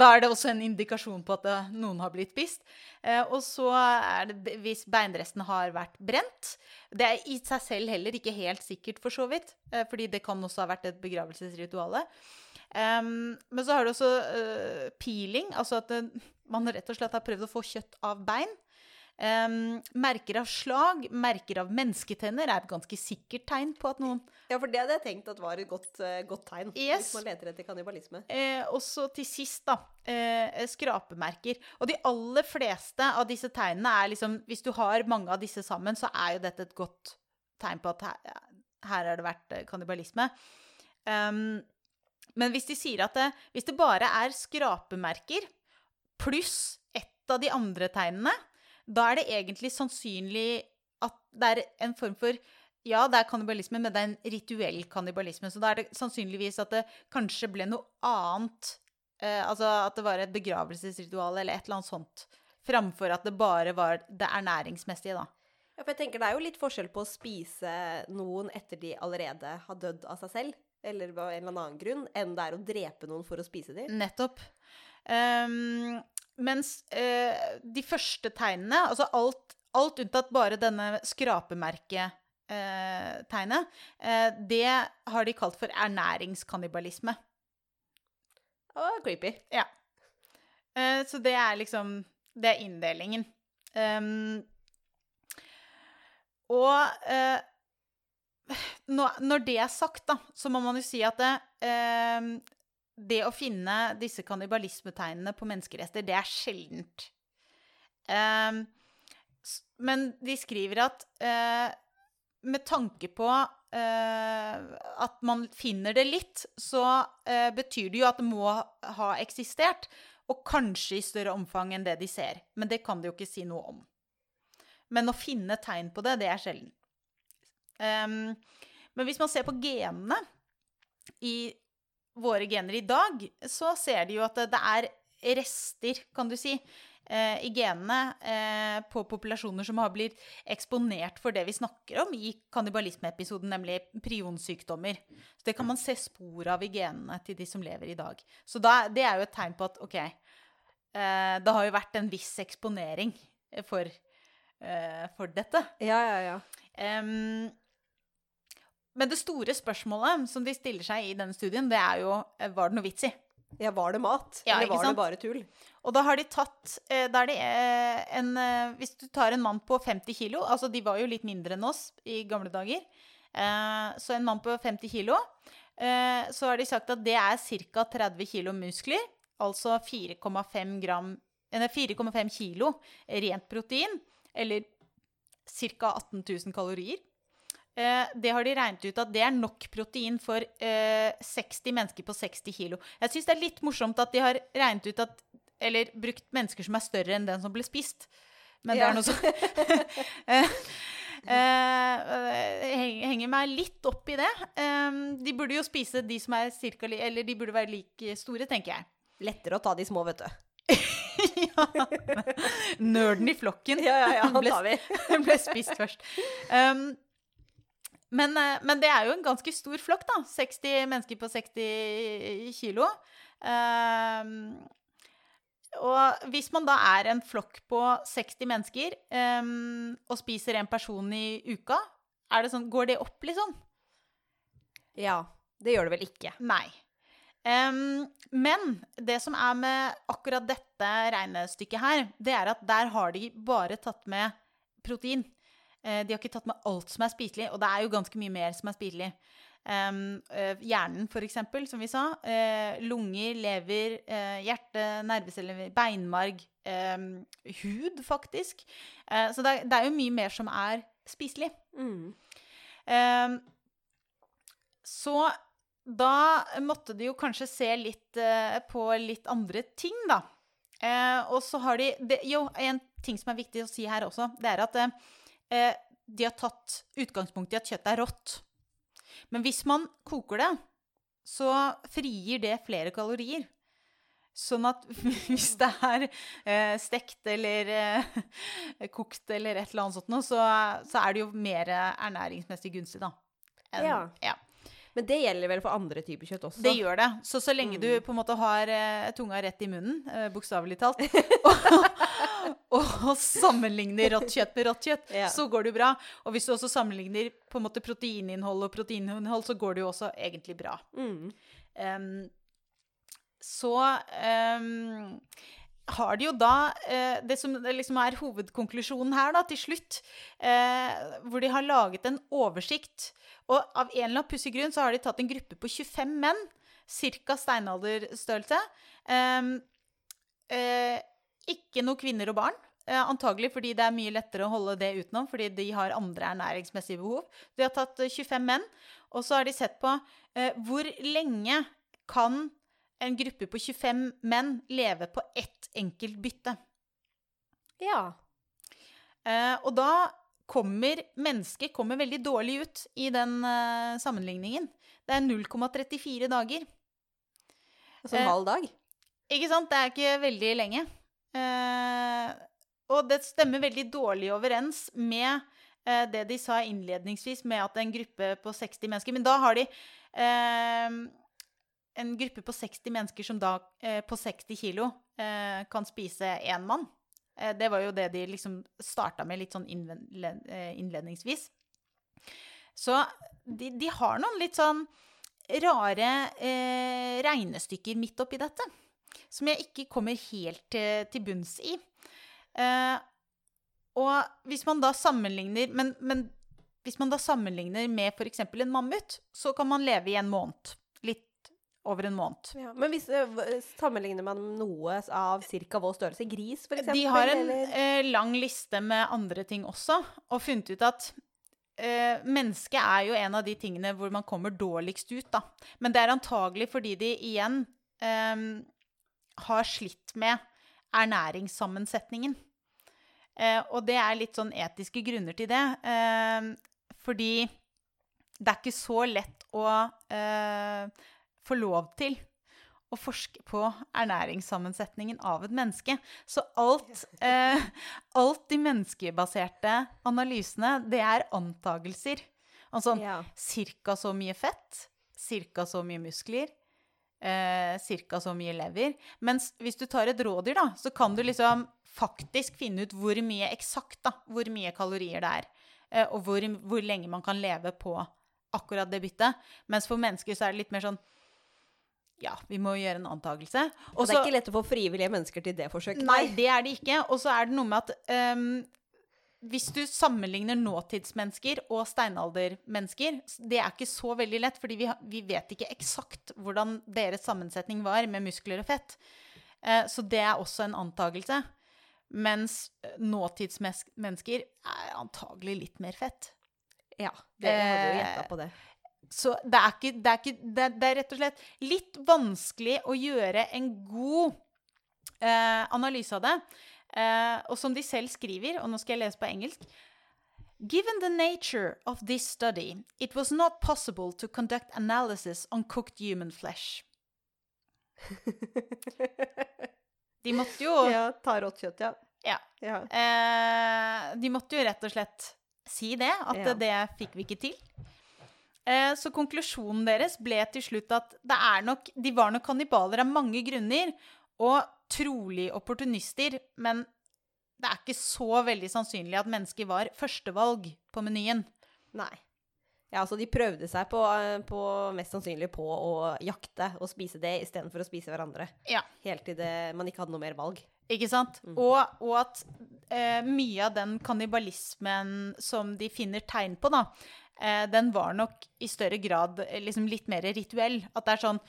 da er det også en indikasjon på at det, noen har blitt spist. Eh, og så er det hvis beinresten har vært brent. Det er i seg selv heller ikke helt sikkert, for så vidt. Eh, fordi det kan også ha vært et begravelsesrituale. Eh, men så har du også eh, peeling, altså at det, man rett og slett har prøvd å få kjøtt av bein. Em, merker av slag, merker av mennesketenner er et ganske sikkert tegn på at noen ja, for det hadde jeg tenkt at var et godt, uh, godt tegn. Yes. Hvis man leter etter kannibalisme. Uh, og så til sist, da. uh, skrapemerker. Og de aller fleste av disse tegnene er liksom Hvis du har mange av disse sammen, så er jo dette et godt tegn på at her, her har det vært kannibalisme. Um, men hvis de sier at det, hvis det bare er skrapemerker pluss ett av de andre tegnene, da er det egentlig sannsynlig at det er en form for ja, det er kannibalisme, men det er en rituell kannibalisme. Så da er det sannsynligvis at det kanskje ble noe annet. Eh, altså at det var et begravelsesritual eller et eller annet sånt. Framfor at det bare var det ernæringsmessige, da. Ja, for jeg tenker Det er jo litt forskjell på å spise noen etter de allerede har dødd av seg selv, eller av en eller annen grunn, enn det er å drepe noen for å spise dem. Nettopp. Ehm, mens eh, de første tegnene, altså alt, alt unntatt bare denne skrapemerketegnet, eh, det har de kalt for ernæringskannibalisme. Å, creepy. Ja. Eh, så det er liksom Det er inndelingen. Um, og eh, når det er sagt, da, så må man jo si at det, det å finne disse kannibalismetegnene på menneskerester, det er sjeldent. Um, men de skriver at uh, med tanke på uh, at man finner det litt, så uh, betyr det jo at det må ha eksistert. Og kanskje i større omfang enn det de ser. Men det kan de jo ikke si noe om. Men å finne tegn på det, det er sjelden. Um, men hvis man ser på genene i våre gener i dag, så ser de jo at det, er rester, kan du si, eh, i genene eh, på populasjoner som har blitt eksponert for det vi snakker om i kannibalismeepisoden, nemlig prionsykdommer. Så det kan man se spor av i genene til de som lever i dag. Så da, det er jo et tegn på at OK, eh, det har jo vært en viss eksponering for, eh, for dette. Ja, ja, ja. Em, men det store spørsmålet som de stiller seg i denne studien, det er jo eh, var det noe vits i? Ja, var det mat? Ja, eller var sant? det bare tull? Og da har de tatt eh, da er det eh, en Hvis du tar en mann på 50 kilo Altså, de var jo litt mindre enn oss i gamle dager. Så en mann på 50 kilo Så har de sagt at det er ca. 30 kilo muskler. Altså 4,5 gram eh, 4,5 kilo rent protein. Eller ca. 18 000 kalorier. Eh, det har de regnet ut at det er nok protein for eh, 60 mennesker på 60 kilo. Jeg syns det er litt morsomt at de har regnet ut at Eller brukt mennesker som er større enn den som ble spist. Men det er noe sånn Jeg (laughs) eh, Henger meg litt opp i det. Eh, de burde jo spise de som er cirka Eller de burde være like store, tenker jeg. Lettere å ta de små, vet du. (laughs) ja. Nerden i flokken. Ja, ja, ja, han ble, tar vi. (laughs) ble spist først. Um, men, eh, men det er jo en ganske stor flokk, da. 60 mennesker på 60 kilo. Um, og hvis man da er en flokk på 60 mennesker um, og spiser en person i uka, er det sånn, går det opp, liksom? Ja. Det gjør det vel ikke. Nei. Um, men det som er med akkurat dette regnestykket her, det er at der har de bare tatt med protein. Eh, De har ikke tatt med alt som er spiselig, og det er jo ganske mye mer som er spiselig. Um, hjernen, for eksempel, som vi sa. Uh, lunger, lever, uh, hjerte, nerveceller, beinmarg. Um, hud, faktisk. Uh, så det er, det er jo mye mer som er spiselig. Mm. Um, så da måtte de jo kanskje se litt på litt andre ting, da. Og så har de det, Jo, en ting som er viktig å si her også, det er at eh, de har tatt utgangspunkt i at kjøttet er rått. Men hvis man koker det, så frigir det flere kalorier. Sånn at (laughs) hvis det er eh, stekt eller eh, (laughs) kokt eller et eller annet sånt noe, så, så er det jo mer ernæringsmessig gunstig, da. En, Ja. ja. Men det gjelder vel for andre typer kjøtt også? Det gjør det. Så så lenge du Mm. på en måte har eh, tunga rett i munnen, eh, bokstavelig talt, (laughs) (laughs) og, og sammenligner rått kjøtt med rått kjøtt, Ja. så går det jo bra. Og hvis du også sammenligner på en måte proteininnhold og proteininnhold, så går det jo også egentlig bra. Mm. Em, så em, har de jo da eh, Det som liksom er hovedkonklusjonen her, da, til slutt, eh, hvor de har laget en oversikt. Og av en eller annen pussig grunn så har de tatt en gruppe på 25 menn, ca. steinalderstørrelse. Em, eh, ikke noe kvinner og barn. Eh, antagelig fordi det er mye lettere å holde det utenom, fordi de har andre ernæringsmessige behov. De har tatt eh, 25 menn, og så har de sett på eh, hvor lenge kan en gruppe på 25 menn leve på ett enkelt bytte. Ja. Eh, og da kommer mennesket kommer veldig dårlig ut i den eh, sammenligningen. Det er 0,34 dager. Altså en Eh, halv dag? Ikke sant? Det er ikke veldig lenge. Eh, og det stemmer veldig dårlig overens med eh, det de sa innledningsvis, med at en gruppe på 60 mennesker Men da har de en gruppe på 60 mennesker som da eh, på 60 kilo eh, kan spise én mann. Eh, det var jo det de liksom starta med litt sånn innledningsvis. Så de, de har noen litt sånn rare regnestykker midt oppi dette. Som jeg ikke kommer helt til, til bunns i. Og hvis man da sammenligner men, men hvis man da sammenligner med f.eks. en mammut, så kan man leve i en måned. Over en måned. Ja. Men hvis, eh, sammenligner man noe av ca. vår størrelse? Gris, for eksempel? De har en eh, lang liste med andre ting også, og funnet ut at eh, mennesket er jo en av de tingene hvor man kommer dårligst ut, da. Men det er antagelig fordi de igjen eh, har slitt med ernæringssammensetningen. Eh, og det er litt sånn etiske grunner til det. Eh, fordi det er ikke så lett å eh, få lov til å forske på ernæringssammensetningen av et menneske. Så alt, (laughs) eh, alt de menneskebaserte analysene, det er antagelser. Altså Ja. cirka så mye fett, cirka så mye muskler, eh, cirka så mye lever. Mens hvis du tar et rådyr, da, så kan du liksom faktisk finne ut hvor mye eksakt, da, hvor mye kalorier det er. Eh, og hvor, hvor lenge man kan leve på akkurat det byttet. Mens for mennesker så er det litt mer sånn Ja, vi må gjøre en antakelse. Og det er ikke lett å få frivillige mennesker til det forsøket. Nei, det er det ikke. Og så er det noe med at um, hvis du sammenligner nåtidsmennesker og steinaldermennesker, det er ikke så veldig lett, fordi vi, vi vet ikke eksakt hvordan deres sammensetning var med muskler og fett. Eh, så det er også en antagelse. Mens eh, nåtidsmennesker er antagelig litt mer fett. Ja, det jeg hadde jo Eh, gjetta på det. Så det er, ikke, det, er ikke, det, det er rett og slett litt vanskelig å gjøre en god eh, analyse av det. Eh, og som de selv skriver, og nå skal jeg lese på engelsk Given the nature of this study, it was not possible to conduct analysis on cooked human flesh. (laughs) De måtte jo Ja, ta rått kjøtt, ja. Ja. ja. Eh, de måtte jo rett og slett si det, at Ja. det fikk vi ikke til. Eh, så konklusjonen deres ble til slutt at det er nok, de var nok kannibaler av mange grunner, og trolig opportunister, men det er ikke så veldig sannsynlig at mennesker var førstevalg på menyen. Nei. Ja, altså de prøvde seg på, eh, på mest sannsynlig på å jakte og spise det istedenfor å spise hverandre. Ja. Helt til det, man ikke hadde noe mer valg. Ikke sant? Og, og at eh, mye av den kannibalismen som de finner tegn på, da, den var nok i større grad eh, liksom litt mer rituell. At det er sånn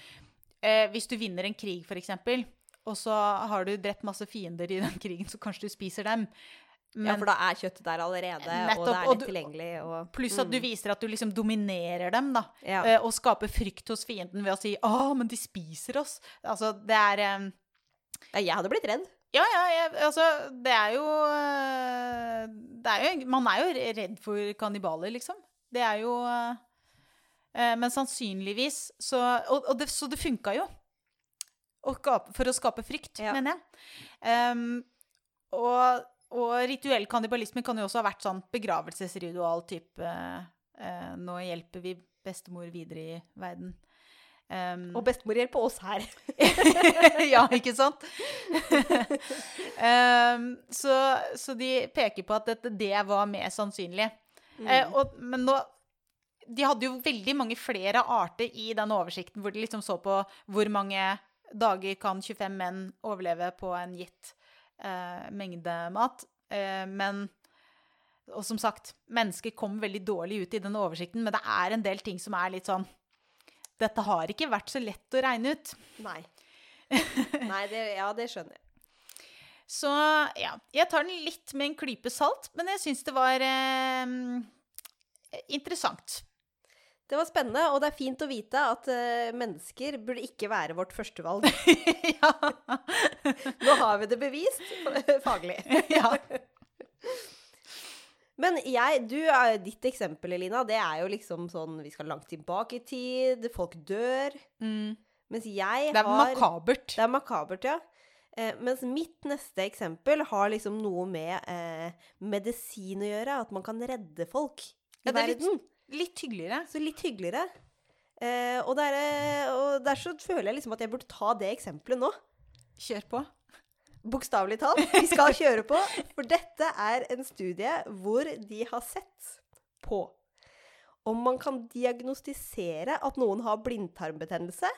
eh, Hvis du vinner en krig, eksempel, og så har du drept masse fiender i den (laughs) krigen, så kanskje du spiser dem. ja, for da er kjøttet der allerede, og det er lett tilgjengelig. Og, Pluss at du viser at du liksom dominerer dem, da. Ja. Eh, og skaper frykt hos fienden ved å si 'Å, men de spiser oss'. Altså, det er eh, ja, jeg hadde blitt redd. Ja, ja, jeg, altså Det er jo eh, Det er jo Man er jo redd for kannibaler, liksom. Det er jo eh, eh, Men sannsynligvis så Og, og det, så det funka jo. Skape, for å skape frykt, Ja. mener jeg. Um, og, og rituell kannibalisme kan jo også ha vært sånn begravelsesritual-type uh, Nå hjelper vi bestemor videre i verden. Um, Og bestemor hjelper oss her. (laughs) ja, ikke sant? (laughs) um, så, så de peker på at dette, det var mer sannsynlig. Eh, og, men nå De hadde jo veldig mange flere arter i den oversikten, hvor de liksom så på hvor mange dager kan 25 menn overleve på en gitt eh, mengde mat. Eh, men Og som sagt, mennesker kom veldig dårlig ut i den oversikten, men det er en del ting som er litt sånn Dette har ikke vært så lett å regne ut. Nei. (laughs) Nei, det, ja, det skjønner jeg. Så ja, jeg tar den litt med en klype salt, men jeg syns det var eh, interessant. Det var spennende, og det er fint å vite at uh, mennesker burde ikke være vårt førstevalg. (laughs) ja. Nå har vi det bevist (laughs) faglig. ja. Men jeg, du, ditt eksempel, Elina, det er jo liksom sånn Vi skal langt tilbake i tid, folk dør. Mm. Mens jeg Det er har makabert. Det er makabert, ja. Eh, mens mitt neste eksempel har liksom noe med eh, medisin å gjøre. At man kan redde folk i Ja, er litt- verden. Litt hyggeligere. Så litt hyggeligere. Eh, og, der, eh, og der så føler jeg liksom at jeg burde ta det eksempelet nå. Kjør på. Bokstavelig talt. Vi skal kjøre på. For dette er en studie hvor de har sett på om man kan diagnostisere at noen har blindtarmbetennelse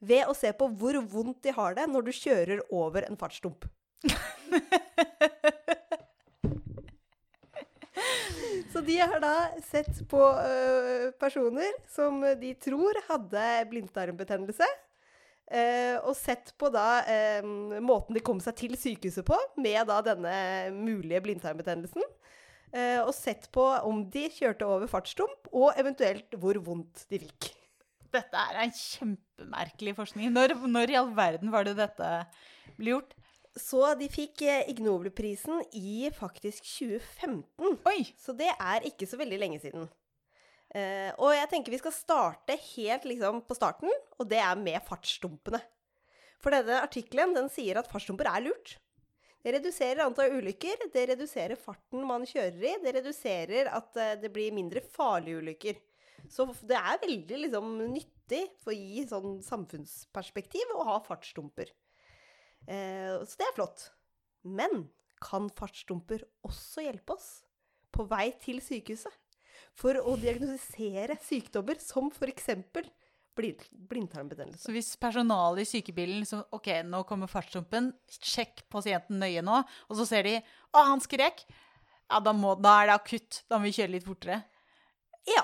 ved å se på hvor vondt de har det når du kjører over en fartsdump. (laughs) Så de har da sett på ø, personer som de tror hadde blindtarmbetennelse. Eh, og sett på da eh, måten de kom seg til sykehuset på med da denne mulige blindtarmbetennelsen. Og sett på om de kjørte over fartsdump, og eventuelt hvor vondt de fikk. Dette er en kjempemerkelig forskning. Når, når i all verden var det dette ble gjort? Så de fikk eh, Ig Nobel-prisen i faktisk 2015. Oi! Så det er ikke så veldig lenge siden. Uh, og jeg tenker vi skal starte helt liksom på starten, og det er med fartsdumpene. For denne artikkelen den sier at fartsdumper er lurt. Det reduserer antall ulykker, det reduserer farten man kjører i, det reduserer at eh, det blir mindre farlige ulykker. Så det er veldig liksom nyttig for å gi sånn samfunnsperspektiv å ha fartsdumper. Eh, så det er flott. Men kan fartsdumper også hjelpe oss på vei til sykehuset? For å diagnostisere sykdommer som f.eks. Blind, blindtarmbetennelse. Så hvis personalet i sykebilen liksom OK, nå kommer fartsdumpen, sjekk pasienten nøye nå, og så ser de Å, han skrek! Ja, da, må, da er det akutt. Da må vi kjøre litt fortere. Ja.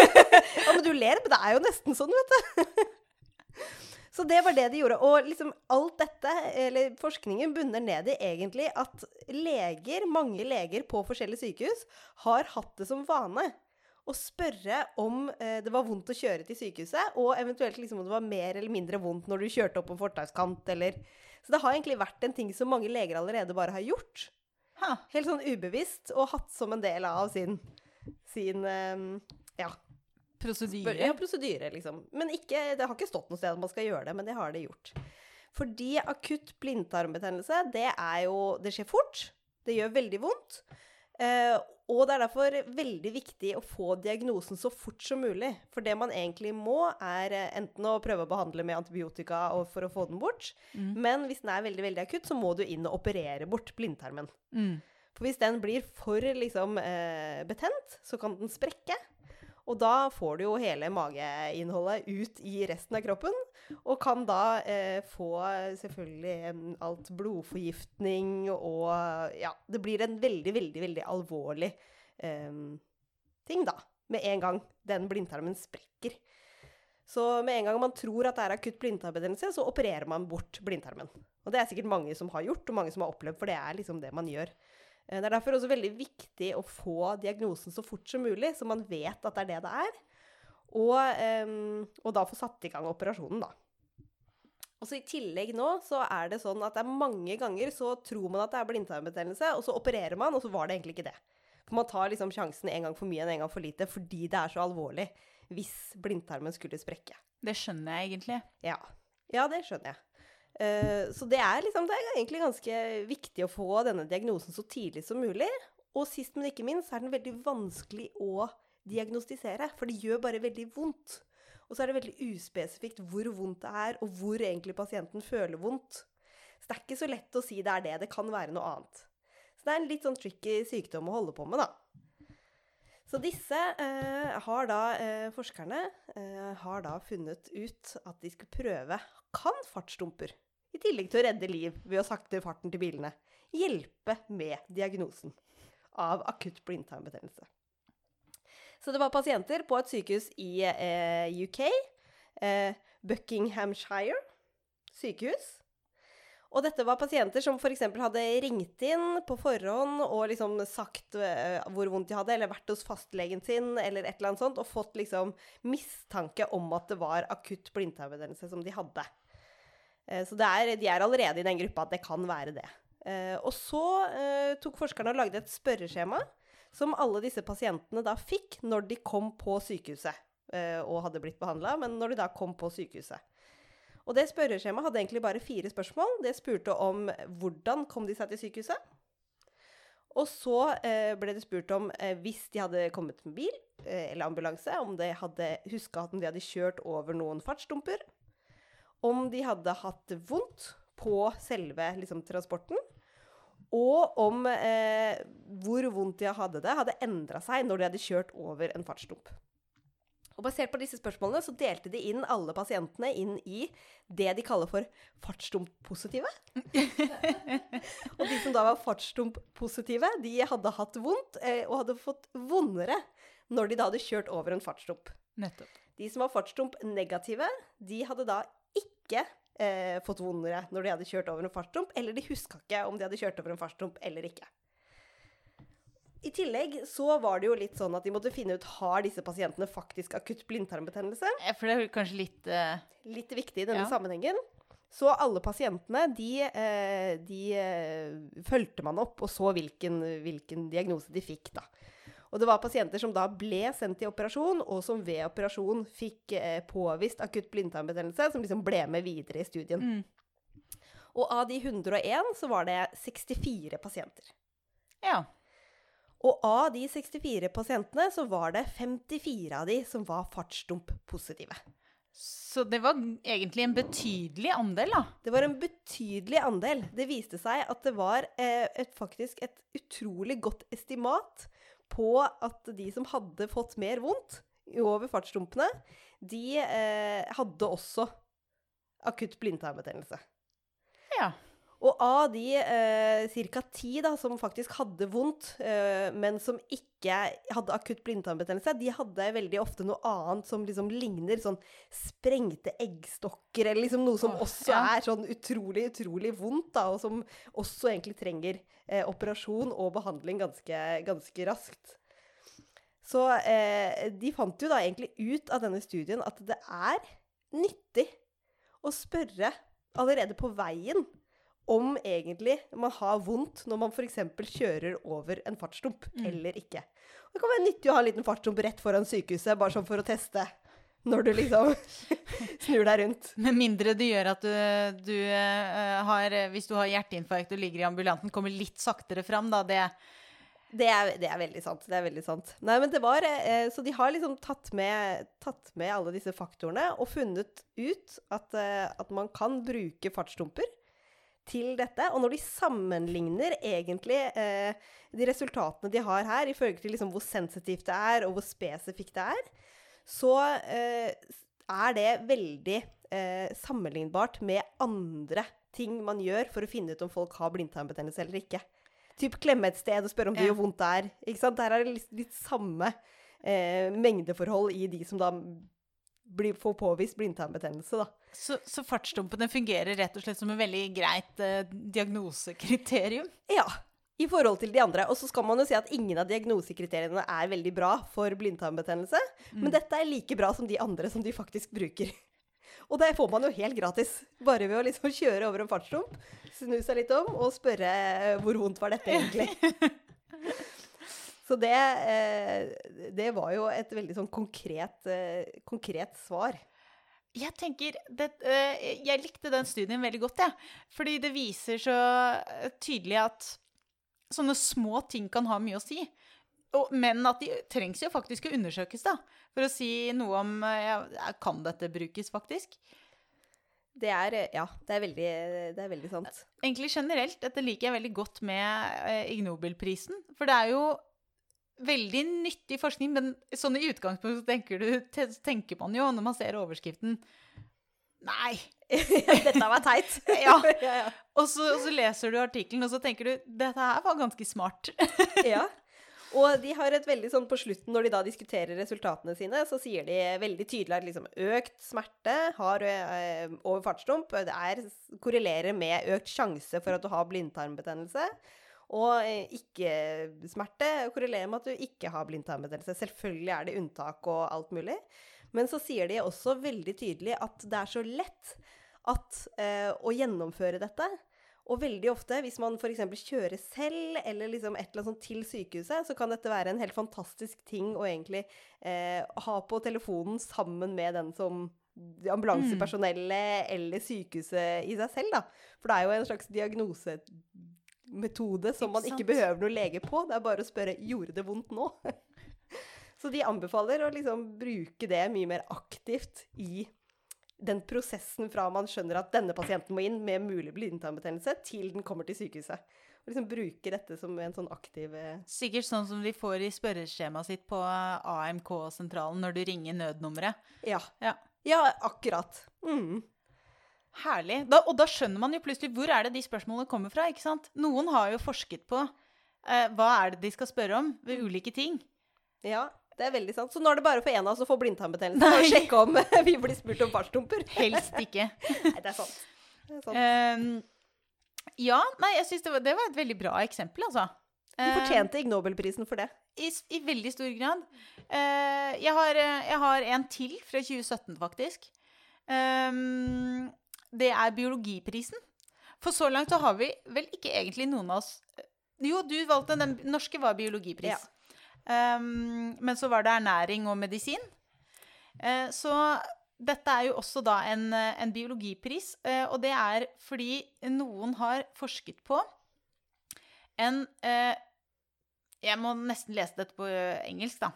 (laughs) ja, men du ler, men det er jo nesten sånn, vet du. (laughs) Så det var det de gjorde. Og liksom alt dette, eller forskningen, bunner ned i egentlig at leger, mange leger på forskjellige sykehus, har hatt det som vane å spørre om eh, det var vondt å kjøre til sykehuset, og eventuelt liksom om det var mer eller mindre vondt når du kjørte opp en fortauskant, eller Så det har egentlig vært en ting som mange leger allerede bare har gjort. Ha. Helt sånn ubevisst, og hatt som en del av sin, sin eh, ja, Prosedyre. ja, prosedyre, liksom. Men ikke, det har ikke stått noe sted at man skal gjøre det, men det har det gjort. Fordi akutt blindtarmbetennelse, det er jo Det skjer fort. Det gjør veldig vondt. Eh, og det er derfor veldig viktig å få diagnosen så fort som mulig. For det man egentlig må, er eh, enten å prøve å behandle med antibiotika for å få den bort, Mm. men hvis den er veldig veldig akutt, så må du inn og operere bort blindtarmen. Mm. For hvis den blir for liksom, eh, betent, så kan den sprekke. Og da får du jo hele mageinnholdet ut i resten av kroppen. Og kan da eh, få selvfølgelig alt blodforgiftning og Ja, det blir en veldig, veldig, veldig alvorlig eh, ting, da. Med en gang den blindtarmen sprekker. Så med en gang man tror at det er akutt blindtarmbetennelse, så opererer man bort blindtarmen. Og det er sikkert mange som har gjort, og mange som har opplevd, for det er liksom det man gjør. Eh, Det er derfor også veldig viktig å få diagnosen så fort som mulig, så man vet at det er det det er. Og, em, og da få satt i gang operasjonen, da. Og så I tillegg nå så er det sånn at det er mange ganger så tror man at det er blindtarmbetennelse, og så opererer man, og så var det egentlig ikke det. For Man tar liksom sjansen en gang for mye enn en gang for lite fordi det er så alvorlig hvis blindtarmen skulle sprekke. Det skjønner jeg egentlig. Ja, ja det skjønner jeg. Eh, så det er, liksom, det er egentlig ganske viktig å få denne diagnosen så tidlig som mulig. Og sist, men ikke minst, er den veldig vanskelig å diagnostisere. For det gjør bare veldig vondt. Og så er det veldig uspesifikt hvor vondt det er, og hvor egentlig pasienten føler vondt. Så det er ikke så lett å si det er det. Det kan være noe annet. Så det er en litt sånn tricky sykdom å holde på med, da. Så disse eh, har da eh, forskerne eh, har da funnet ut at de skulle prøve Kan fartsdumper, i tillegg til å redde liv ved å sakte farten til bilene, hjelpe med diagnosen av akutt blindtarmbetennelse? Så det var pasienter på et sykehus i eh, UK, eh, Buckinghamshire sykehus. Og dette var pasienter som f.eks. hadde ringt inn på forhånd og liksom sagt eh, hvor vondt de hadde, eller vært hos fastlegen sin, eller et eller annet sånt, og fått liksom mistanke om at det var akutt blindtarmbetennelse som de hadde. Eh, så er, de er allerede i den gruppa at det kan være det. Eh, og så tok forskerne og lagde et spørreskjema som alle disse pasientene da fikk når de kom på sykehuset eh, og hadde blitt behandla, men når de da kom på sykehuset. Og det spørreskjemaet hadde egentlig bare fire spørsmål. Det spurte om hvordan kom de seg til sykehuset. Og så eh, ble det spurt om eh, hvis de hadde kommet med bil eh, eller ambulanse, om de hadde huska at de hadde kjørt over noen fartsdumper. Om de hadde hatt vondt på selve liksom, transporten. Og om eh, hvor vondt de hadde det, hadde endra seg når de hadde kjørt over en fartsdump. Og Basert på disse spørsmålene så delte de inn alle pasientene inn i det de kaller for fartsdump-positive. (laughs) og de som da var fartsdump-positive, de hadde hatt vondt eh, og hadde fått vondere når de da hadde kjørt over en fartsdump. Nettopp. De som var fartsdump-negative, de hadde da ikke eh, fått vondere når de hadde kjørt over en fartsdump, eller de huska ikke om de hadde kjørt over en fartsdump eller ikke. I tillegg så var det jo litt sånn at de måtte finne ut har disse pasientene faktisk akutt blindtarmbetennelse. For det er kanskje litt uh... Litt viktig i denne Ja. sammenhengen. Så alle pasientene, de, eh, de eh, fulgte man opp og så hvilken, hvilken diagnose de fikk, da. Og det var pasienter som da ble sendt i operasjon, og som ved operasjon fikk påvist akutt blindtarmbetennelse, som liksom ble med videre i studien. mm. Og av de 101 så var det 64 pasienter. Ja. Og av de 64 pasientene så var det 54 av de som var fartsdump-positive. Så det var egentlig en betydelig andel, da. Det var en betydelig andel. Det viste seg at det var eh, et, faktisk et utrolig godt estimat på at de som hadde fått mer vondt over fartsdumpene, de eh, hadde også akutt blindtarmbetennelse. Ja. Og av de eh, ca. ti da, som faktisk hadde vondt, eh, men som ikke hadde akutt blindtarmbetennelse, de hadde veldig ofte noe annet som liksom ligner sånn sprengte eggstokker, eller liksom noe som også ja. er sånn utrolig, utrolig vondt, da, og som også egentlig trenger eh, operasjon og behandling ganske, ganske raskt. Så eh, de fant jo da egentlig ut av denne studien at det er nyttig å spørre allerede på veien om egentlig man har vondt når man f.eks. kjører over en fartsdump Mm. eller ikke. Og det kan være nyttig å ha en liten fartsdump rett foran sykehuset, bare sånn for å teste. Når du liksom (laughs) snur deg rundt. Med mindre det gjør at du, du uh, har Hvis du har hjerteinfarkt og ligger i ambulanten, kommer litt saktere fram, da. Det Det er, det er veldig sant. Det er veldig sant. Nei, men det var eh, Så de har liksom tatt med, tatt med alle disse faktorene og funnet ut at, eh, at man kan bruke fartsdumper til dette. Og når de sammenligner egentlig eh, de resultatene de har her, i følge til liksom hvor sensitivt det er, og hvor spesifikt det er, så eh, er det veldig eh, sammenlignbart med andre ting man gjør for å finne ut om folk har blindtarmbetennelse eller ikke. Typ klemme et sted og spørre om det gjør vondt der. Ikke sant? Der er det litt, litt samme eh, mengdeforhold i de som da blir, få påvist blindtarmbetennelse, da. Så, så fartsdumpene fungerer rett og slett som en veldig greit eh, diagnosekriterium? Ja, i forhold til de andre. Og så skal man jo si at ingen av diagnosekriteriene er veldig bra for blindtarmbetennelse, men dette er like bra som de andre som de faktisk bruker. Og det får man jo helt gratis, bare ved å liksom kjøre over en fartsdump, snu seg litt om og spørre eh, hvor vondt var dette egentlig. (laughs) Så det, eh, det var jo et veldig sånn konkret, eh, konkret svar. Jeg tenker det, eh, Jeg likte den studien veldig godt, jeg. Fordi det viser så tydelig at sånne små ting kan ha mye å si. Og, men at de trengs jo faktisk å undersøkes, da. For å si noe om ja, Kan dette brukes, faktisk? Det er, ja, det er veldig, det er veldig sant. Egentlig generelt. Dette liker jeg veldig godt med eh, Ig Nobelprisen. For det er jo veldig nyttig forskning, men sånn i utgangspunktet tenker, du, tenker man jo, når man ser overskriften Nei. (laughs) Dette var teit. (laughs) Ja. (laughs) ja, ja. Og så, og så leser du artikkelen, og så tenker du dette her var ganske smart. ja. Og de har et veldig sånn på slutten, når de da diskuterer resultatene sine, så sier de veldig tydelig at liksom økt smerte har, eh, over fartsdump det er, korrelerer med økt sjanse for at du har blindtarmbetennelse. Og eh, ikke-smerte korrelerer med at du ikke har blindtarmbetennelse. Selvfølgelig er det unntak og alt mulig. Men så sier de også veldig tydelig at det er så lett at, eh, å gjennomføre dette. Og veldig ofte, hvis man f.eks. kjører selv, eller liksom et eller annet sånt til sykehuset, så kan dette være en helt fantastisk ting å egentlig eh, ha på telefonen sammen med den som ambulansepersonellet eller sykehuset i seg selv, da. For det er jo en slags diagnosemetode som man Ikke behøver noe lege på. Det er bare å spørre 'gjorde det vondt nå?' (laughs) Så de anbefaler å liksom bruke det mye mer aktivt i den prosessen fra man skjønner at denne pasienten må inn med mulig blindtarmbetennelse, til den kommer til sykehuset. Og liksom bruke dette som en sånn aktiv eh, Sikkert sånn som de får i spørreskjemaet sitt på AMK-sentralen når du ringer nødnummeret. Ja. Ja. Ja, akkurat. Mm. Herlig. Da, og da skjønner man jo plutselig hvor er det de spørsmålene kommer fra. ikke sant? Noen har jo forsket på eh, hva er det de skal spørre om ved ulike ting. Ja, det er veldig sant. Så nå er det bare for en av oss å få blindtarmbetennelse og sjekke om (laughs) vi blir spurt om fartsdumper. Helst ikke. (laughs) Nei, det er sant. Det er sant. Um, ja, nei, jeg syns det, var- det var et veldig bra eksempel, altså. De Ehm, fortjente Ig Nobelprisen for det. I, I veldig stor grad. Uh, jeg, har, eh, jeg har en til fra 2017, faktisk. Ehm, det er biologiprisen. For så langt så har vi vel ikke egentlig noen av oss Jo, du valgte den norske var biologipris. Ja. Um, men så var det ernæring og medisin. Uh, så dette er jo også da en, eh, en biologipris, uh, og det er fordi noen har forsket på en uh, Jeg må nesten lese dette på eh, engelsk, da.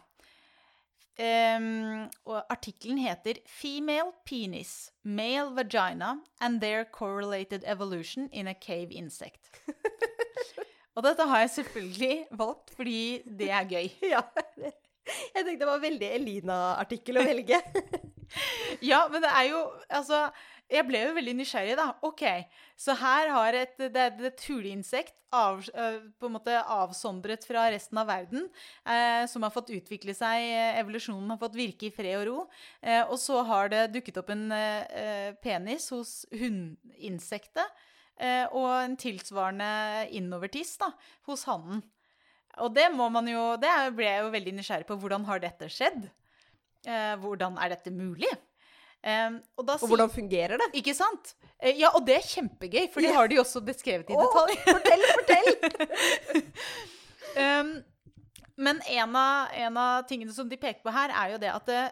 Ehm, og artikkelen heter 'Female penis, male vagina and their correlated evolution in a cave insect'. (laughs) og dette har jeg selvfølgelig valgt fordi det er gøy. Ja. Jeg tenkte det var veldig Elina-artikkel å velge. (laughs) Ja, men det er jo Altså, jeg ble jo veldig nysgjerrig, da. OK, så her har et, det er et huleinsekt av, eh, på en måte avsondret fra resten av verden, eh, som har fått utvikle seg, eh, evolusjonen har fått virke i fred og ro. Eh, og så har det dukket opp en eh, penis hos hundinsektet, eh, og en tilsvarende innovertiss hos hannen. Og det må man jo Det er- ble jeg jo veldig nysgjerrig på. Hvordan har dette skjedd? Eh, hvordan er dette mulig? Eh, og da Og hvordan fungerer det? Ikke sant? Eh, ja, og det er kjempegøy, for det har de også beskrevet i detalj. fortell, fortell! Um, (laughs) men en av, en av tingene som de peker på her, er jo det at det,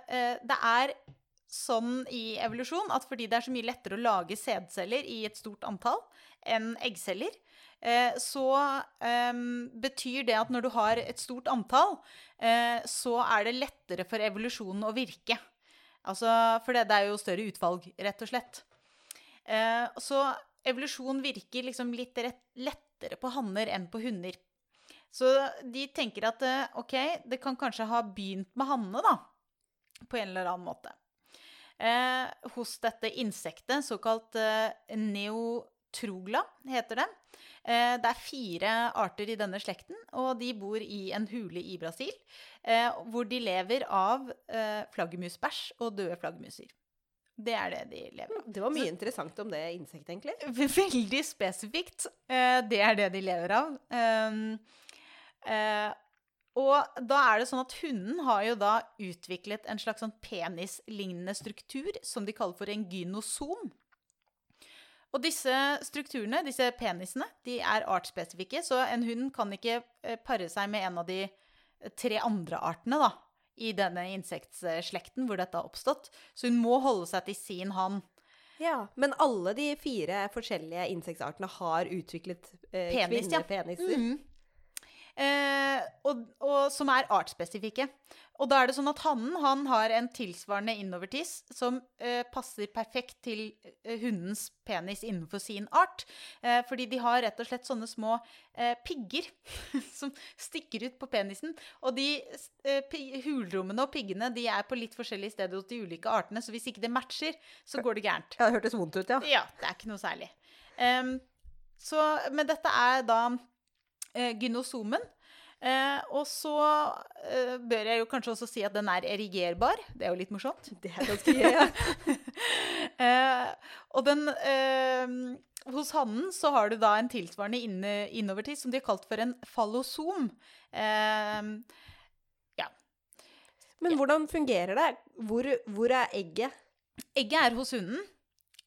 det er sånn i evolusjon at fordi det er så mye lettere å lage sædceller i et stort antall enn eggceller, så betyr det at når du har et stort antall, eh, så er det lettere for evolusjonen å virke. Altså, for det, er jo større utvalg, rett og slett. Eh, så evolusjon virker liksom litt rett, lettere på hanner enn på hunder. Så de tenker at eh, ok, det kan kanskje ha begynt med hannene, da. På en eller annen måte. Eh, hos dette insektet, såkalt eh, neotrogla, heter det. Eh, det er fire arter i denne slekten, og de bor i en hule i Brasil. Eh, hvor de lever av eh, flaggermusbæsj og døde flaggermuser. Det er det de lever av. Det var mye interessant om det insektet, egentlig. Veldig spesifikt. Det er det de lever av. Um, eh, og da er det sånn at hunden har jo da utviklet en slags sånn penislignende struktur som de kaller for en gynosom. Og disse strukturene, disse penisene, de er artsspesifikke, så en hund kan ikke eh, pare seg med en av de tre andre artene da, i denne insektslekten hvor dette har oppstått. Så hun må holde seg til sin hann. Ja, Men alle de fire forskjellige insektartene har utviklet eh, Penis, ja. kvinnepeniser. Mhm. Eh, og, og som er artsspesifikke. Og da er det sånn at hannen han har en tilsvarende innovertiss som eh, passer perfekt til eh, hundens penis innenfor sin art. Eh, fordi de har rett og slett sånne små eh, pigger (laughs) som stikker ut på penisen. Og de hulrommene og piggene de er på litt forskjellige steder hos de ulike artene, så hvis ikke det matcher, så går det gærent. Ja, det hørtes vondt ut, ja. Ja, det er ikke noe særlig. Um, så, men dette er da gynosomen. Eh, og så eh, bør jeg jo kanskje også si at den er erigerbar. Det er jo litt morsomt. Det er ganske gøy, ja. (laughs) Eh, og den eh, Hos hannen så har du da en tilsvarende inne, innovertid som de har kalt for en fallosom. Eh, Men hvordan fungerer det? Hvor, hvor er egget? Egget er hos hunden,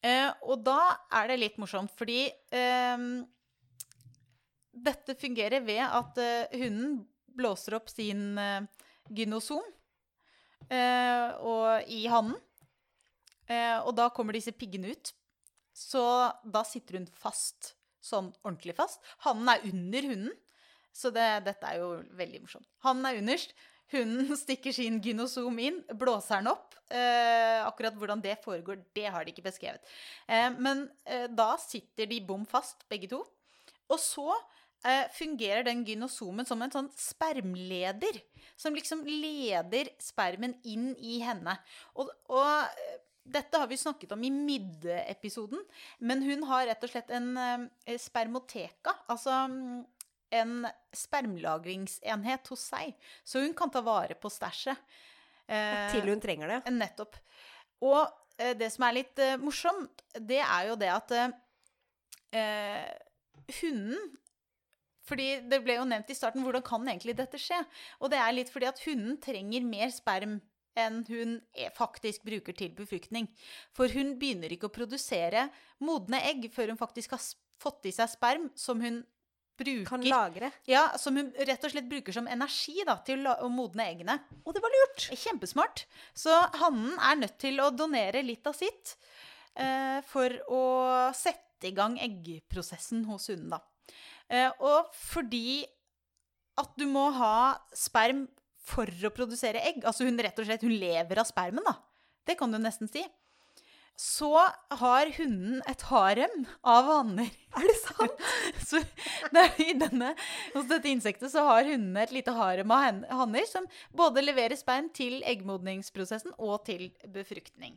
eh, og da er det litt morsomt, fordi eh, dette fungerer ved at eh, hunden blåser opp sin eh, gynosom eh, i hannen, og da kommer disse piggene ut. Så da sitter hun fast, sånn ordentlig fast. Hannen er under hunden, så det, dette er jo veldig morsomt. Hannen er underst, hunden (laughs) stikker sin gynosom inn, blåser den opp. Eh, akkurat hvordan det foregår, det har de ikke beskrevet. Eh, men eh, da sitter de bom fast, begge to. Og så fungerer den gynosomen som en sånn spermleder, som liksom leder spermen inn i henne. Og, og eh, dette har vi snakket om i middeepisoden, men hun har rett og slett en eh, spermoteka, altså mm, en spermlagringsenhet hos seg, så hun kan ta vare på stæsjet. Eh, Til hun trenger det. Nettopp. Og eh, det som er litt eh, morsomt, det er jo det at eh, eh, hunden fordi det ble jo nevnt i starten, hvordan kan egentlig dette skje? Og det er litt fordi at hunden trenger mer sperm enn hun er- faktisk bruker til befruktning. For hun begynner ikke å produsere modne egg før hun faktisk har fått i seg sperm som hun bruker Kan lagre. ja, som hun rett og slett bruker som energi da, til å modne eggene. Og det var lurt! Kjempesmart. Så hannen er nødt til å donere litt av sitt eh, for å sette i gang eggprosessen hos hunden, da. Eh, og fordi at du må ha sperm for å produsere egg, altså hun rett og slett hun lever av spermen, da. Det kan du nesten si. Så har hunden et harem av hanner. Er det sant? (laughs) Så det er i denne, hos dette insektet så har hundene et lite harem av hanner som både leverer sperm til eggmodningsprosessen og til befruktning.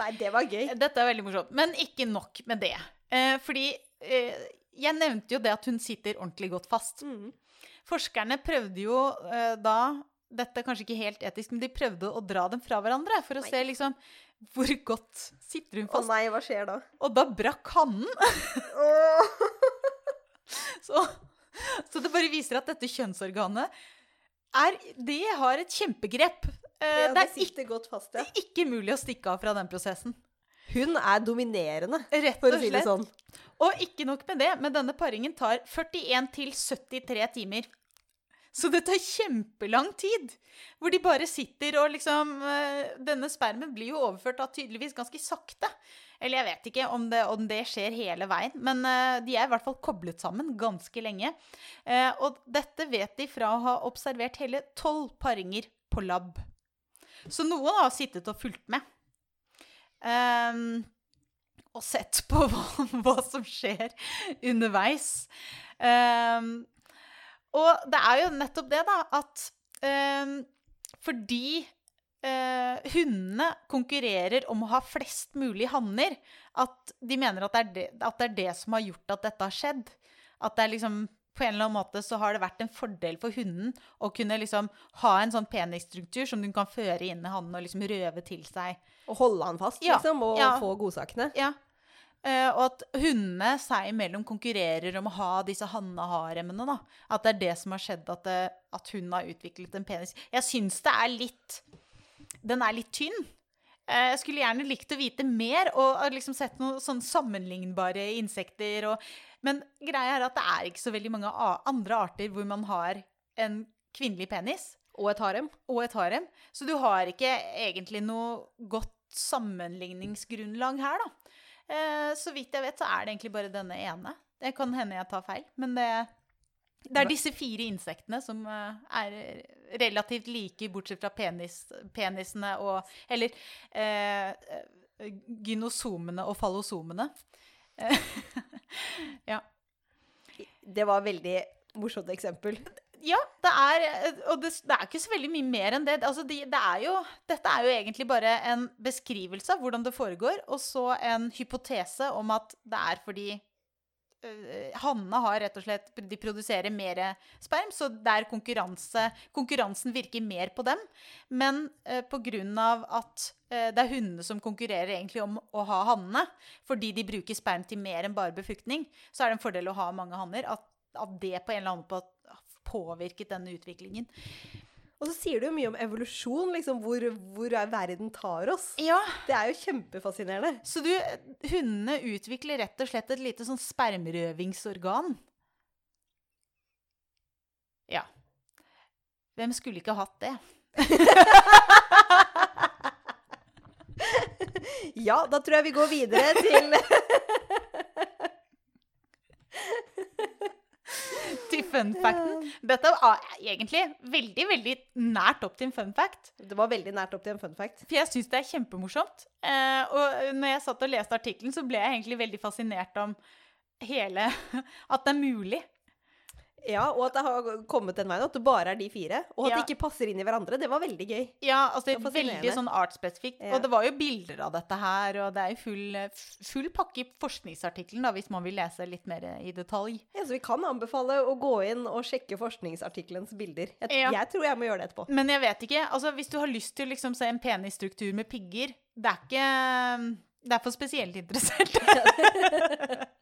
Nei, det var gøy. Dette er veldig morsomt. Men ikke nok med det. Eh, fordi eh, jeg nevnte jo det at hun sitter ordentlig godt fast. Mm. Forskerne prøvde jo eh, da Dette er kanskje ikke helt etisk, men de prøvde å dra dem fra hverandre for å Nei. se liksom hvor godt sitter hun fast. Å nei, hva skjer da? Og da brakk hannen. (laughs) Så, så det bare viser at dette kjønnsorganet er, det har et kjempegrep. Eh, Ja, det det er ikke, fast, ja. ikke mulig å stikke av fra den prosessen. Hun er dominerende, Rett for å si det sånn. Og ikke nok med det, men denne paringen tar 41 til 73 timer. Så det tar kjempelang tid. Hvor de bare sitter og liksom eh, Denne spermen blir jo overført da tydeligvis ganske sakte. Eller jeg vet ikke om det, om det skjer hele veien, men eh, de er i hvert fall koblet sammen ganske lenge. Eh, og dette vet de fra å ha observert hele tolv paringer på lab. Så noen har sittet og fulgt med. Ehm, og sett på (laughs) hva, hva som skjer underveis. Um, og det er jo nettopp det, da, at um, fordi uh, hundene konkurrerer om å ha flest mulig hanner, at de mener at det, det, at det er det som har gjort at dette har skjedd. At det er liksom på en eller annen måte så har det vært en fordel for hunden å kunne liksom ha en sånn penisstruktur som hun kan føre inn i hannen og liksom røve til seg. Og holde han fast, Ja, liksom, og ja. få godsakene. Ja. Uh, og at hundene seg imellom konkurrerer om å ha disse hanneharemene. da. At det er det som har skjedd, at, det, at hun har utviklet en penis. Jeg syns det er litt Den er litt tynn. Eh, jeg skulle gjerne likt å vite mer og liksom sett noen sånn sammenlignbare insekter. Og, men greia er at det er ikke så veldig mange andre arter hvor man har en kvinnelig penis Og et harem. og et harem. Så du har ikke egentlig noe godt sammenligningsgrunnlag her, da. Eh, så vidt jeg vet, så er det egentlig bare denne ene. Det kan hende jeg tar feil, men det, det er disse fire insektene som eh, er relativt like, bortsett fra penis, penisene og Eller eh, eh, gynosomene og fallosomene. (laughs) Ja. Det var et veldig morsomt eksempel. Ja, det er Og det, det er ikke så veldig mye mer enn det. Altså, det, det er jo, dette er jo egentlig bare en beskrivelse av hvordan det foregår, og så en hypotese om at det er fordi øh, Hannene har rett og slett De produserer mer sperm, så det er konkurranse Konkurransen virker mer på dem. Men eh, av at eh, det er hundene som konkurrerer egentlig om å ha hannene, fordi de bruker sperm til mer enn bare befruktning, så er det en fordel å ha mange hanner. At, at det på en eller annen måte påvirket denne utviklingen. Og så sier du jo mye om evolusjon, liksom, hvor, hvor er verden tar oss. Ja, Det er jo kjempefascinerende. så du, hundene utvikler rett og slett et lite sånn spermrøvingsorgan. Ja. Hvem skulle ikke hatt det? (laughs) Ja, da tror jeg vi går videre Til (laughs) fun facten. Dette var egentlig veldig, veldig nært opp til en fun fact. Det var veldig nært opp til en fun fact. For jeg syns det er kjempemorsomt. Eh, og når jeg satt og leste artikkelen, så ble jeg egentlig veldig fascinert om hele (laughs) At det er mulig. Ja, og at det har kommet den veien, at det bare er de fire. Og at Ja. de ikke passer inn i hverandre. Det var veldig gøy. Ja, altså Det er veldig sånn artsspesifikt. Ja. Og det var jo bilder av dette her, og det er jo full, full pakke i forskningsartikkelen, da, hvis man vil lese litt mer i detalj. Ja, så vi kan anbefale å gå inn og sjekke forskningsartikkelens bilder. Jeg, Ja. jeg tror jeg må gjøre det etterpå. Men jeg vet ikke, altså hvis du har lyst til å liksom se en penisstruktur med pigger, det er ikke Det er for spesielt interesserte. (laughs) (laughs)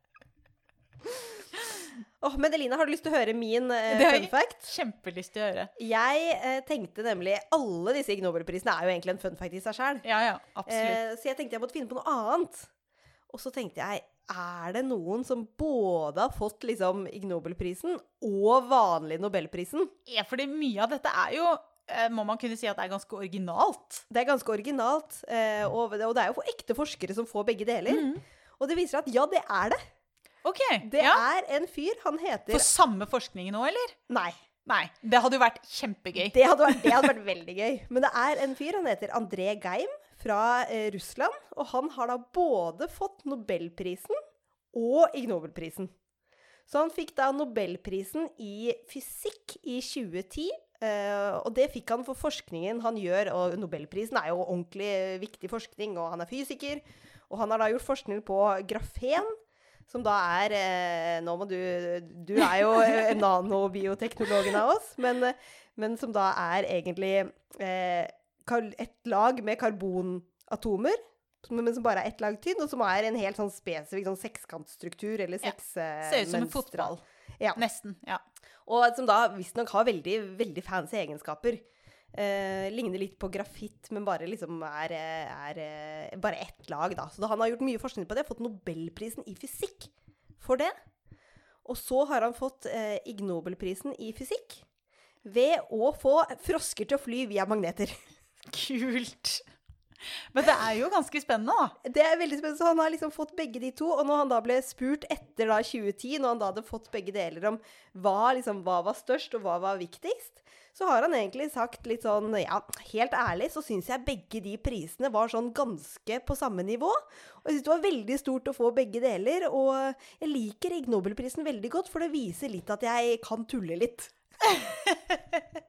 (laughs) Åh, men Elina, har du lyst til å høre min eh, Det har fun jeg- Kjempelyst til å høre. Jeg uh, tenkte nemlig Alle disse Ig Nobelprisene er jo egentlig en fun fact i seg sjøl. Ja, ja, absolutt. Eh, så jeg tenkte jeg måtte finne på noe annet. Og så tenkte jeg Er det noen som både har fått liksom Ig Nobelprisen og vanlig Nobelprisen? Ja, fordi mye av dette er jo må man kunne si at det er ganske originalt. Det er ganske originalt. Og det er jo for ekte forskere som får begge deler. Mm. Og det viser at ja, det er det. OK. Det ja. er en fyr. Han heter For samme forskning nå, eller? Nei. Nei. Det hadde jo vært kjempegøy. Det hadde, vært, det hadde vært veldig gøy. Men det er en fyr, han heter André Geim fra eh, Russland. Og han har da både fått Nobelprisen og Ig Nobelprisen. Så han fikk da Nobelprisen i fysikk i 2010. Uh, og det fikk han for forskningen han gjør. Og Nobelprisen er jo ordentlig viktig forskning, og han er fysiker. Og han har da gjort forskning på grafen. Som da er eh, Nå må du Du er jo eh, nanobioteknologen av oss, men, men som da er egentlig eh, et lag med karbonatomer. Men som bare er ett lag tynn, og som er en helt sånn spesifikk sånn sekskantstruktur, eller Ja. seks eh, Ser ut som en fotball. Ja. Nesten. Ja. Og som da visstnok har veldig, veldig fancy egenskaper. Eh, ligner litt på grafitt, men bare liksom er, er eh, bare ett lag, da. Så da han har gjort mye forskning på det. Fått Nobelprisen i fysikk for det. Og så har han fått eh, Ig Nobelprisen i fysikk ved å få frosker til å fly via magneter. (laughs) Kult. Men det er jo ganske spennende, da. Det er veldig spennende, så Han har liksom fått begge de to. Og når han da ble spurt etter da 2010, når han da hadde fått begge deler om hva, liksom, hva var størst og hva var viktigst, så har han egentlig sagt litt sånn Ja, helt ærlig så syns jeg begge de prisene var sånn ganske på samme nivå. Og jeg syns det var veldig stort å få begge deler. Og jeg liker Ig Nobelprisen veldig godt, for det viser litt at jeg kan tulle litt. (laughs)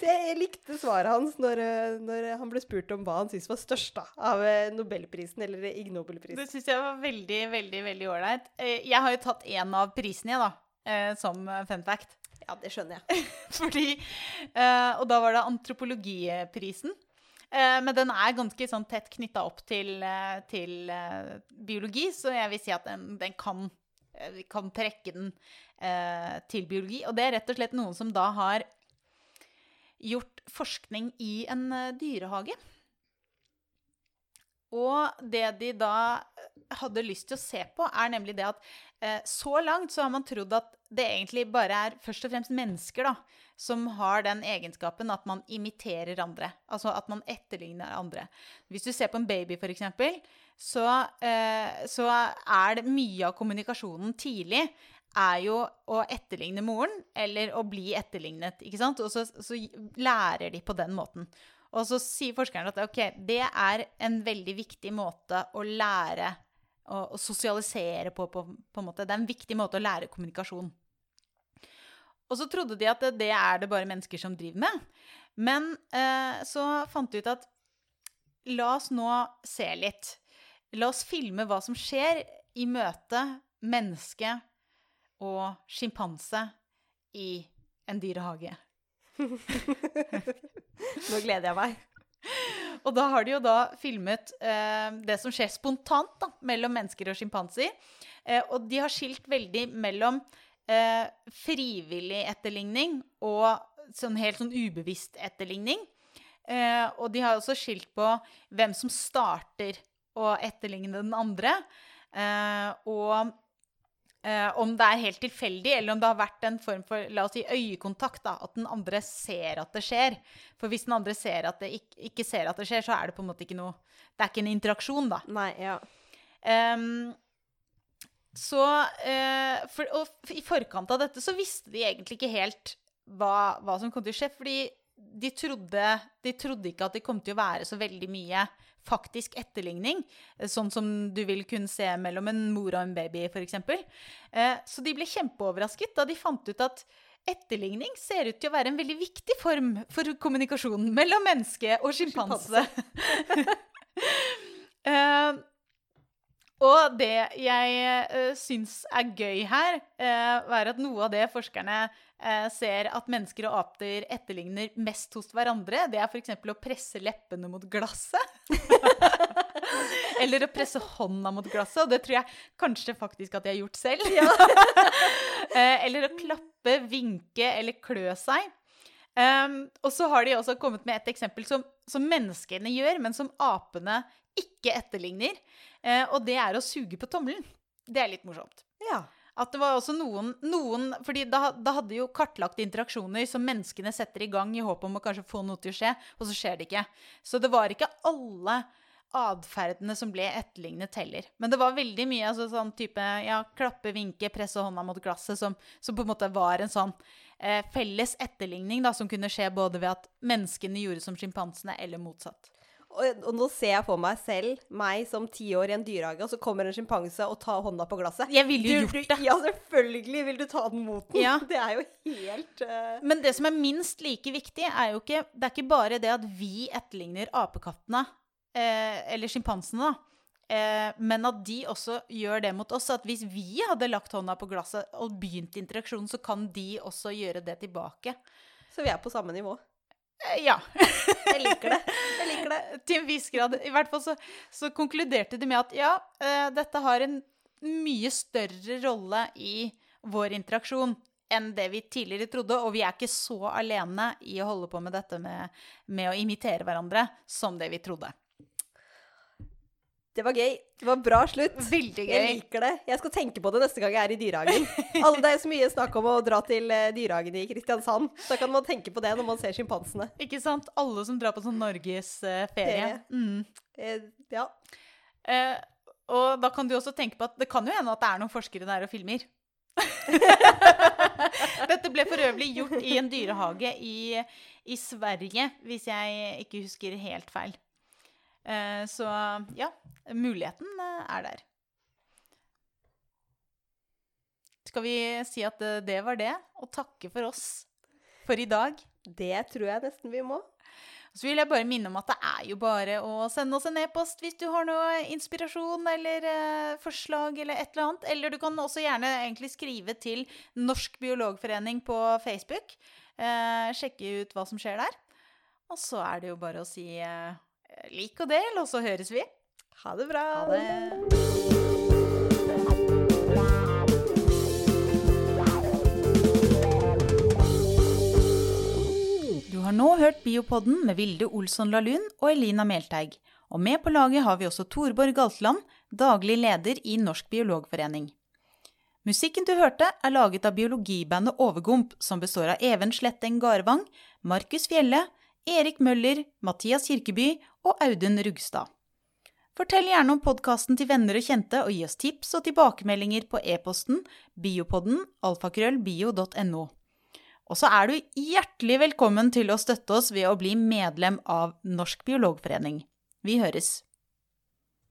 Så jeg likte svaret hans når, når han ble spurt om hva han syntes var størst da, av eh, Nobelprisen eller Ig Nobelprisen. Det syns jeg var veldig, veldig veldig ålreit. Eh, Jeg har jo tatt én av prisene, jeg, da, eh, som fun fact. Ja, det skjønner jeg. (laughs) Fordi eh, Og da var det antropologiprisen. Eh, Men den er ganske sånn tett knytta opp til, eh, til biologi, så jeg vil si at den, den kan Vi kan trekke den til biologi. Og det er rett og slett noen som da har gjort forskning i en eh, dyrehage. Og det de da hadde lyst til å se på, er nemlig det at eh, så langt så har man trodd at det egentlig bare er først og fremst mennesker da, som har den egenskapen at man imiterer andre. Altså at man etterligner andre. Hvis du ser på en baby, f.eks., så, eh, så er det mye av kommunikasjonen tidlig er jo å etterligne moren, eller å bli etterlignet. ikke sant? Og så, så lærer de på den måten. Og så sier forskerne at ok, det er en veldig viktig måte å lære å, sosialisere på, på, på en måte. Det er en viktig måte å lære kommunikasjon. Og så trodde de at det, er det bare mennesker som driver med. Men eh, så fant de ut at la oss nå se litt. La oss filme hva som skjer i møte menneske og sjimpanse i en dyrehage. Nå gleder jeg meg. Og da har de jo da filmet eh, det som skjer spontant da, mellom mennesker og sjimpanser. Eh, og de har skilt veldig mellom eh, frivillig etterligning og sånn helt sånn ubevisst etterligning. Eh, og de har også skilt på hvem som starter å etterligne den andre. Eh, og Eh, om det er helt tilfeldig, eller om det har vært en form for la oss si, øyekontakt. Da, at den andre ser at det skjer. For hvis den andre ser at det ikke, ikke, ser at det skjer, så er det på en måte ikke noe Det er ikke en interaksjon, da. Nei, ja. Um, så uh, for, Og i forkant av dette så visste de egentlig ikke helt hva, hva som kom til å skje. Fordi de trodde, de trodde ikke at det kom til å være så veldig mye faktisk etterligning, sånn som du vil kunne se mellom en mor og en baby, f.eks. Eh, så de ble kjempeoverrasket da de fant ut at etterligning ser ut til å være en veldig viktig form for kommunikasjon mellom menneske og sjimpanse. uh, (laughs) og det jeg uh, syns er gøy her, uh, er at noe av det forskerne ser at mennesker og aper etterligner mest hos hverandre, det er f.eks. å presse leppene mot glasset. (laughs) Eller å presse hånda mot glasset, og det tror jeg kanskje faktisk at jeg har gjort selv. Ja. (laughs) eller å klappe, vinke eller klø seg. Um, og så har de også kommet med et eksempel som, som menneskene gjør, men som apene ikke etterligner. Uh, og det er å suge på tommelen. Det er litt morsomt. Ja. At det var også noen, noen fordi da, da, hadde jo kartlagt interaksjoner som menneskene setter i gang i håp om å kanskje få noe til å skje, og så skjer det ikke. Så det var ikke alle atferdene som ble etterlignet, heller. Men det var veldig mye altså, sånn type ja, klappe, vinke, presse hånda mot glasset, som, som på en måte var en sånn eh, felles etterligning da, som kunne skje både ved at menneskene gjorde som sjimpansene, eller motsatt. Og, og, nå ser jeg for meg selv, meg som ti år i en dyrehage, og så kommer en sjimpanse og tar hånda på glasset. Jeg ville jo gjort det. Ja, selvfølgelig vil du ta den mot den. Ja. (laughs) Det er jo helt uh... Men det som er minst like viktig, er jo ikke Det er ikke bare det at vi etterligner apekattene eh, eller sjimpansene, da. Eh, men at de også gjør det mot oss. At hvis vi hadde lagt hånda på glasset og begynt interaksjonen, så kan de også gjøre det tilbake. Så vi er på samme nivå? Eh, ja. (laughs) Jeg liker det. Jeg liker det. Til en viss grad. I hvert fall så, så konkluderte de med at ja, eh, dette har en mye større rolle i vår interaksjon enn det vi tidligere trodde. Og vi er ikke så alene i å holde på med dette med, med å imitere hverandre som det vi trodde. Det var gøy. Det var bra slutt. Veldig gøy. Jeg liker det. Jeg skal tenke på det neste gang jeg er i dyrehagen. (laughs) Alle, det er så mye snakk om å dra til uh, dyrehagen i Kristiansand. Da kan man tenke på det når man ser sjimpansene. Ikke sant? Alle som drar på sånn norgesferie. Uh, ferie. Mm. Eh, ja. Eh, og da kan du også tenke på at det kan jo hende at det er noen forskere der og filmer. (laughs) Dette ble for øvrig gjort i en dyrehage i, i Sverige, hvis jeg ikke husker helt feil. Eh, så ja, muligheten eh, er der. Skal vi si at eh, det var det, og takke for oss for i dag? Det tror jeg nesten vi må. Så vil jeg bare minne om at det er jo bare å sende oss en e-post hvis du har noe inspirasjon eller eh, forslag eller et eller annet. Eller du kan også gjerne egentlig skrive til Norsk biologforening på Facebook. Eh, sjekke ut hva som skjer der. Og så er det jo bare å si eh, lik og del, og så høres vi. Ha det bra. Ha det. Du har nå hørt Biopodden med Vilde Olsson Lahlun og Elina Melteig. Og med på laget har vi også Torborg Galtland, daglig leder i Norsk biologforening. Musikken du hørte, er laget av biologibandet Overgump, som består av Even Sletteng Garvang, Markus Fjelle, Erik Møller, Mathias Kirkeby og Audun Rugstad. Fortell gjerne om podkasten til venner og kjente, og gi oss tips og tilbakemeldinger på e-posten biopodden alfakrøllbio.no. Og så er du hjertelig velkommen til å støtte oss ved å bli medlem av Norsk biologforening. Vi høres.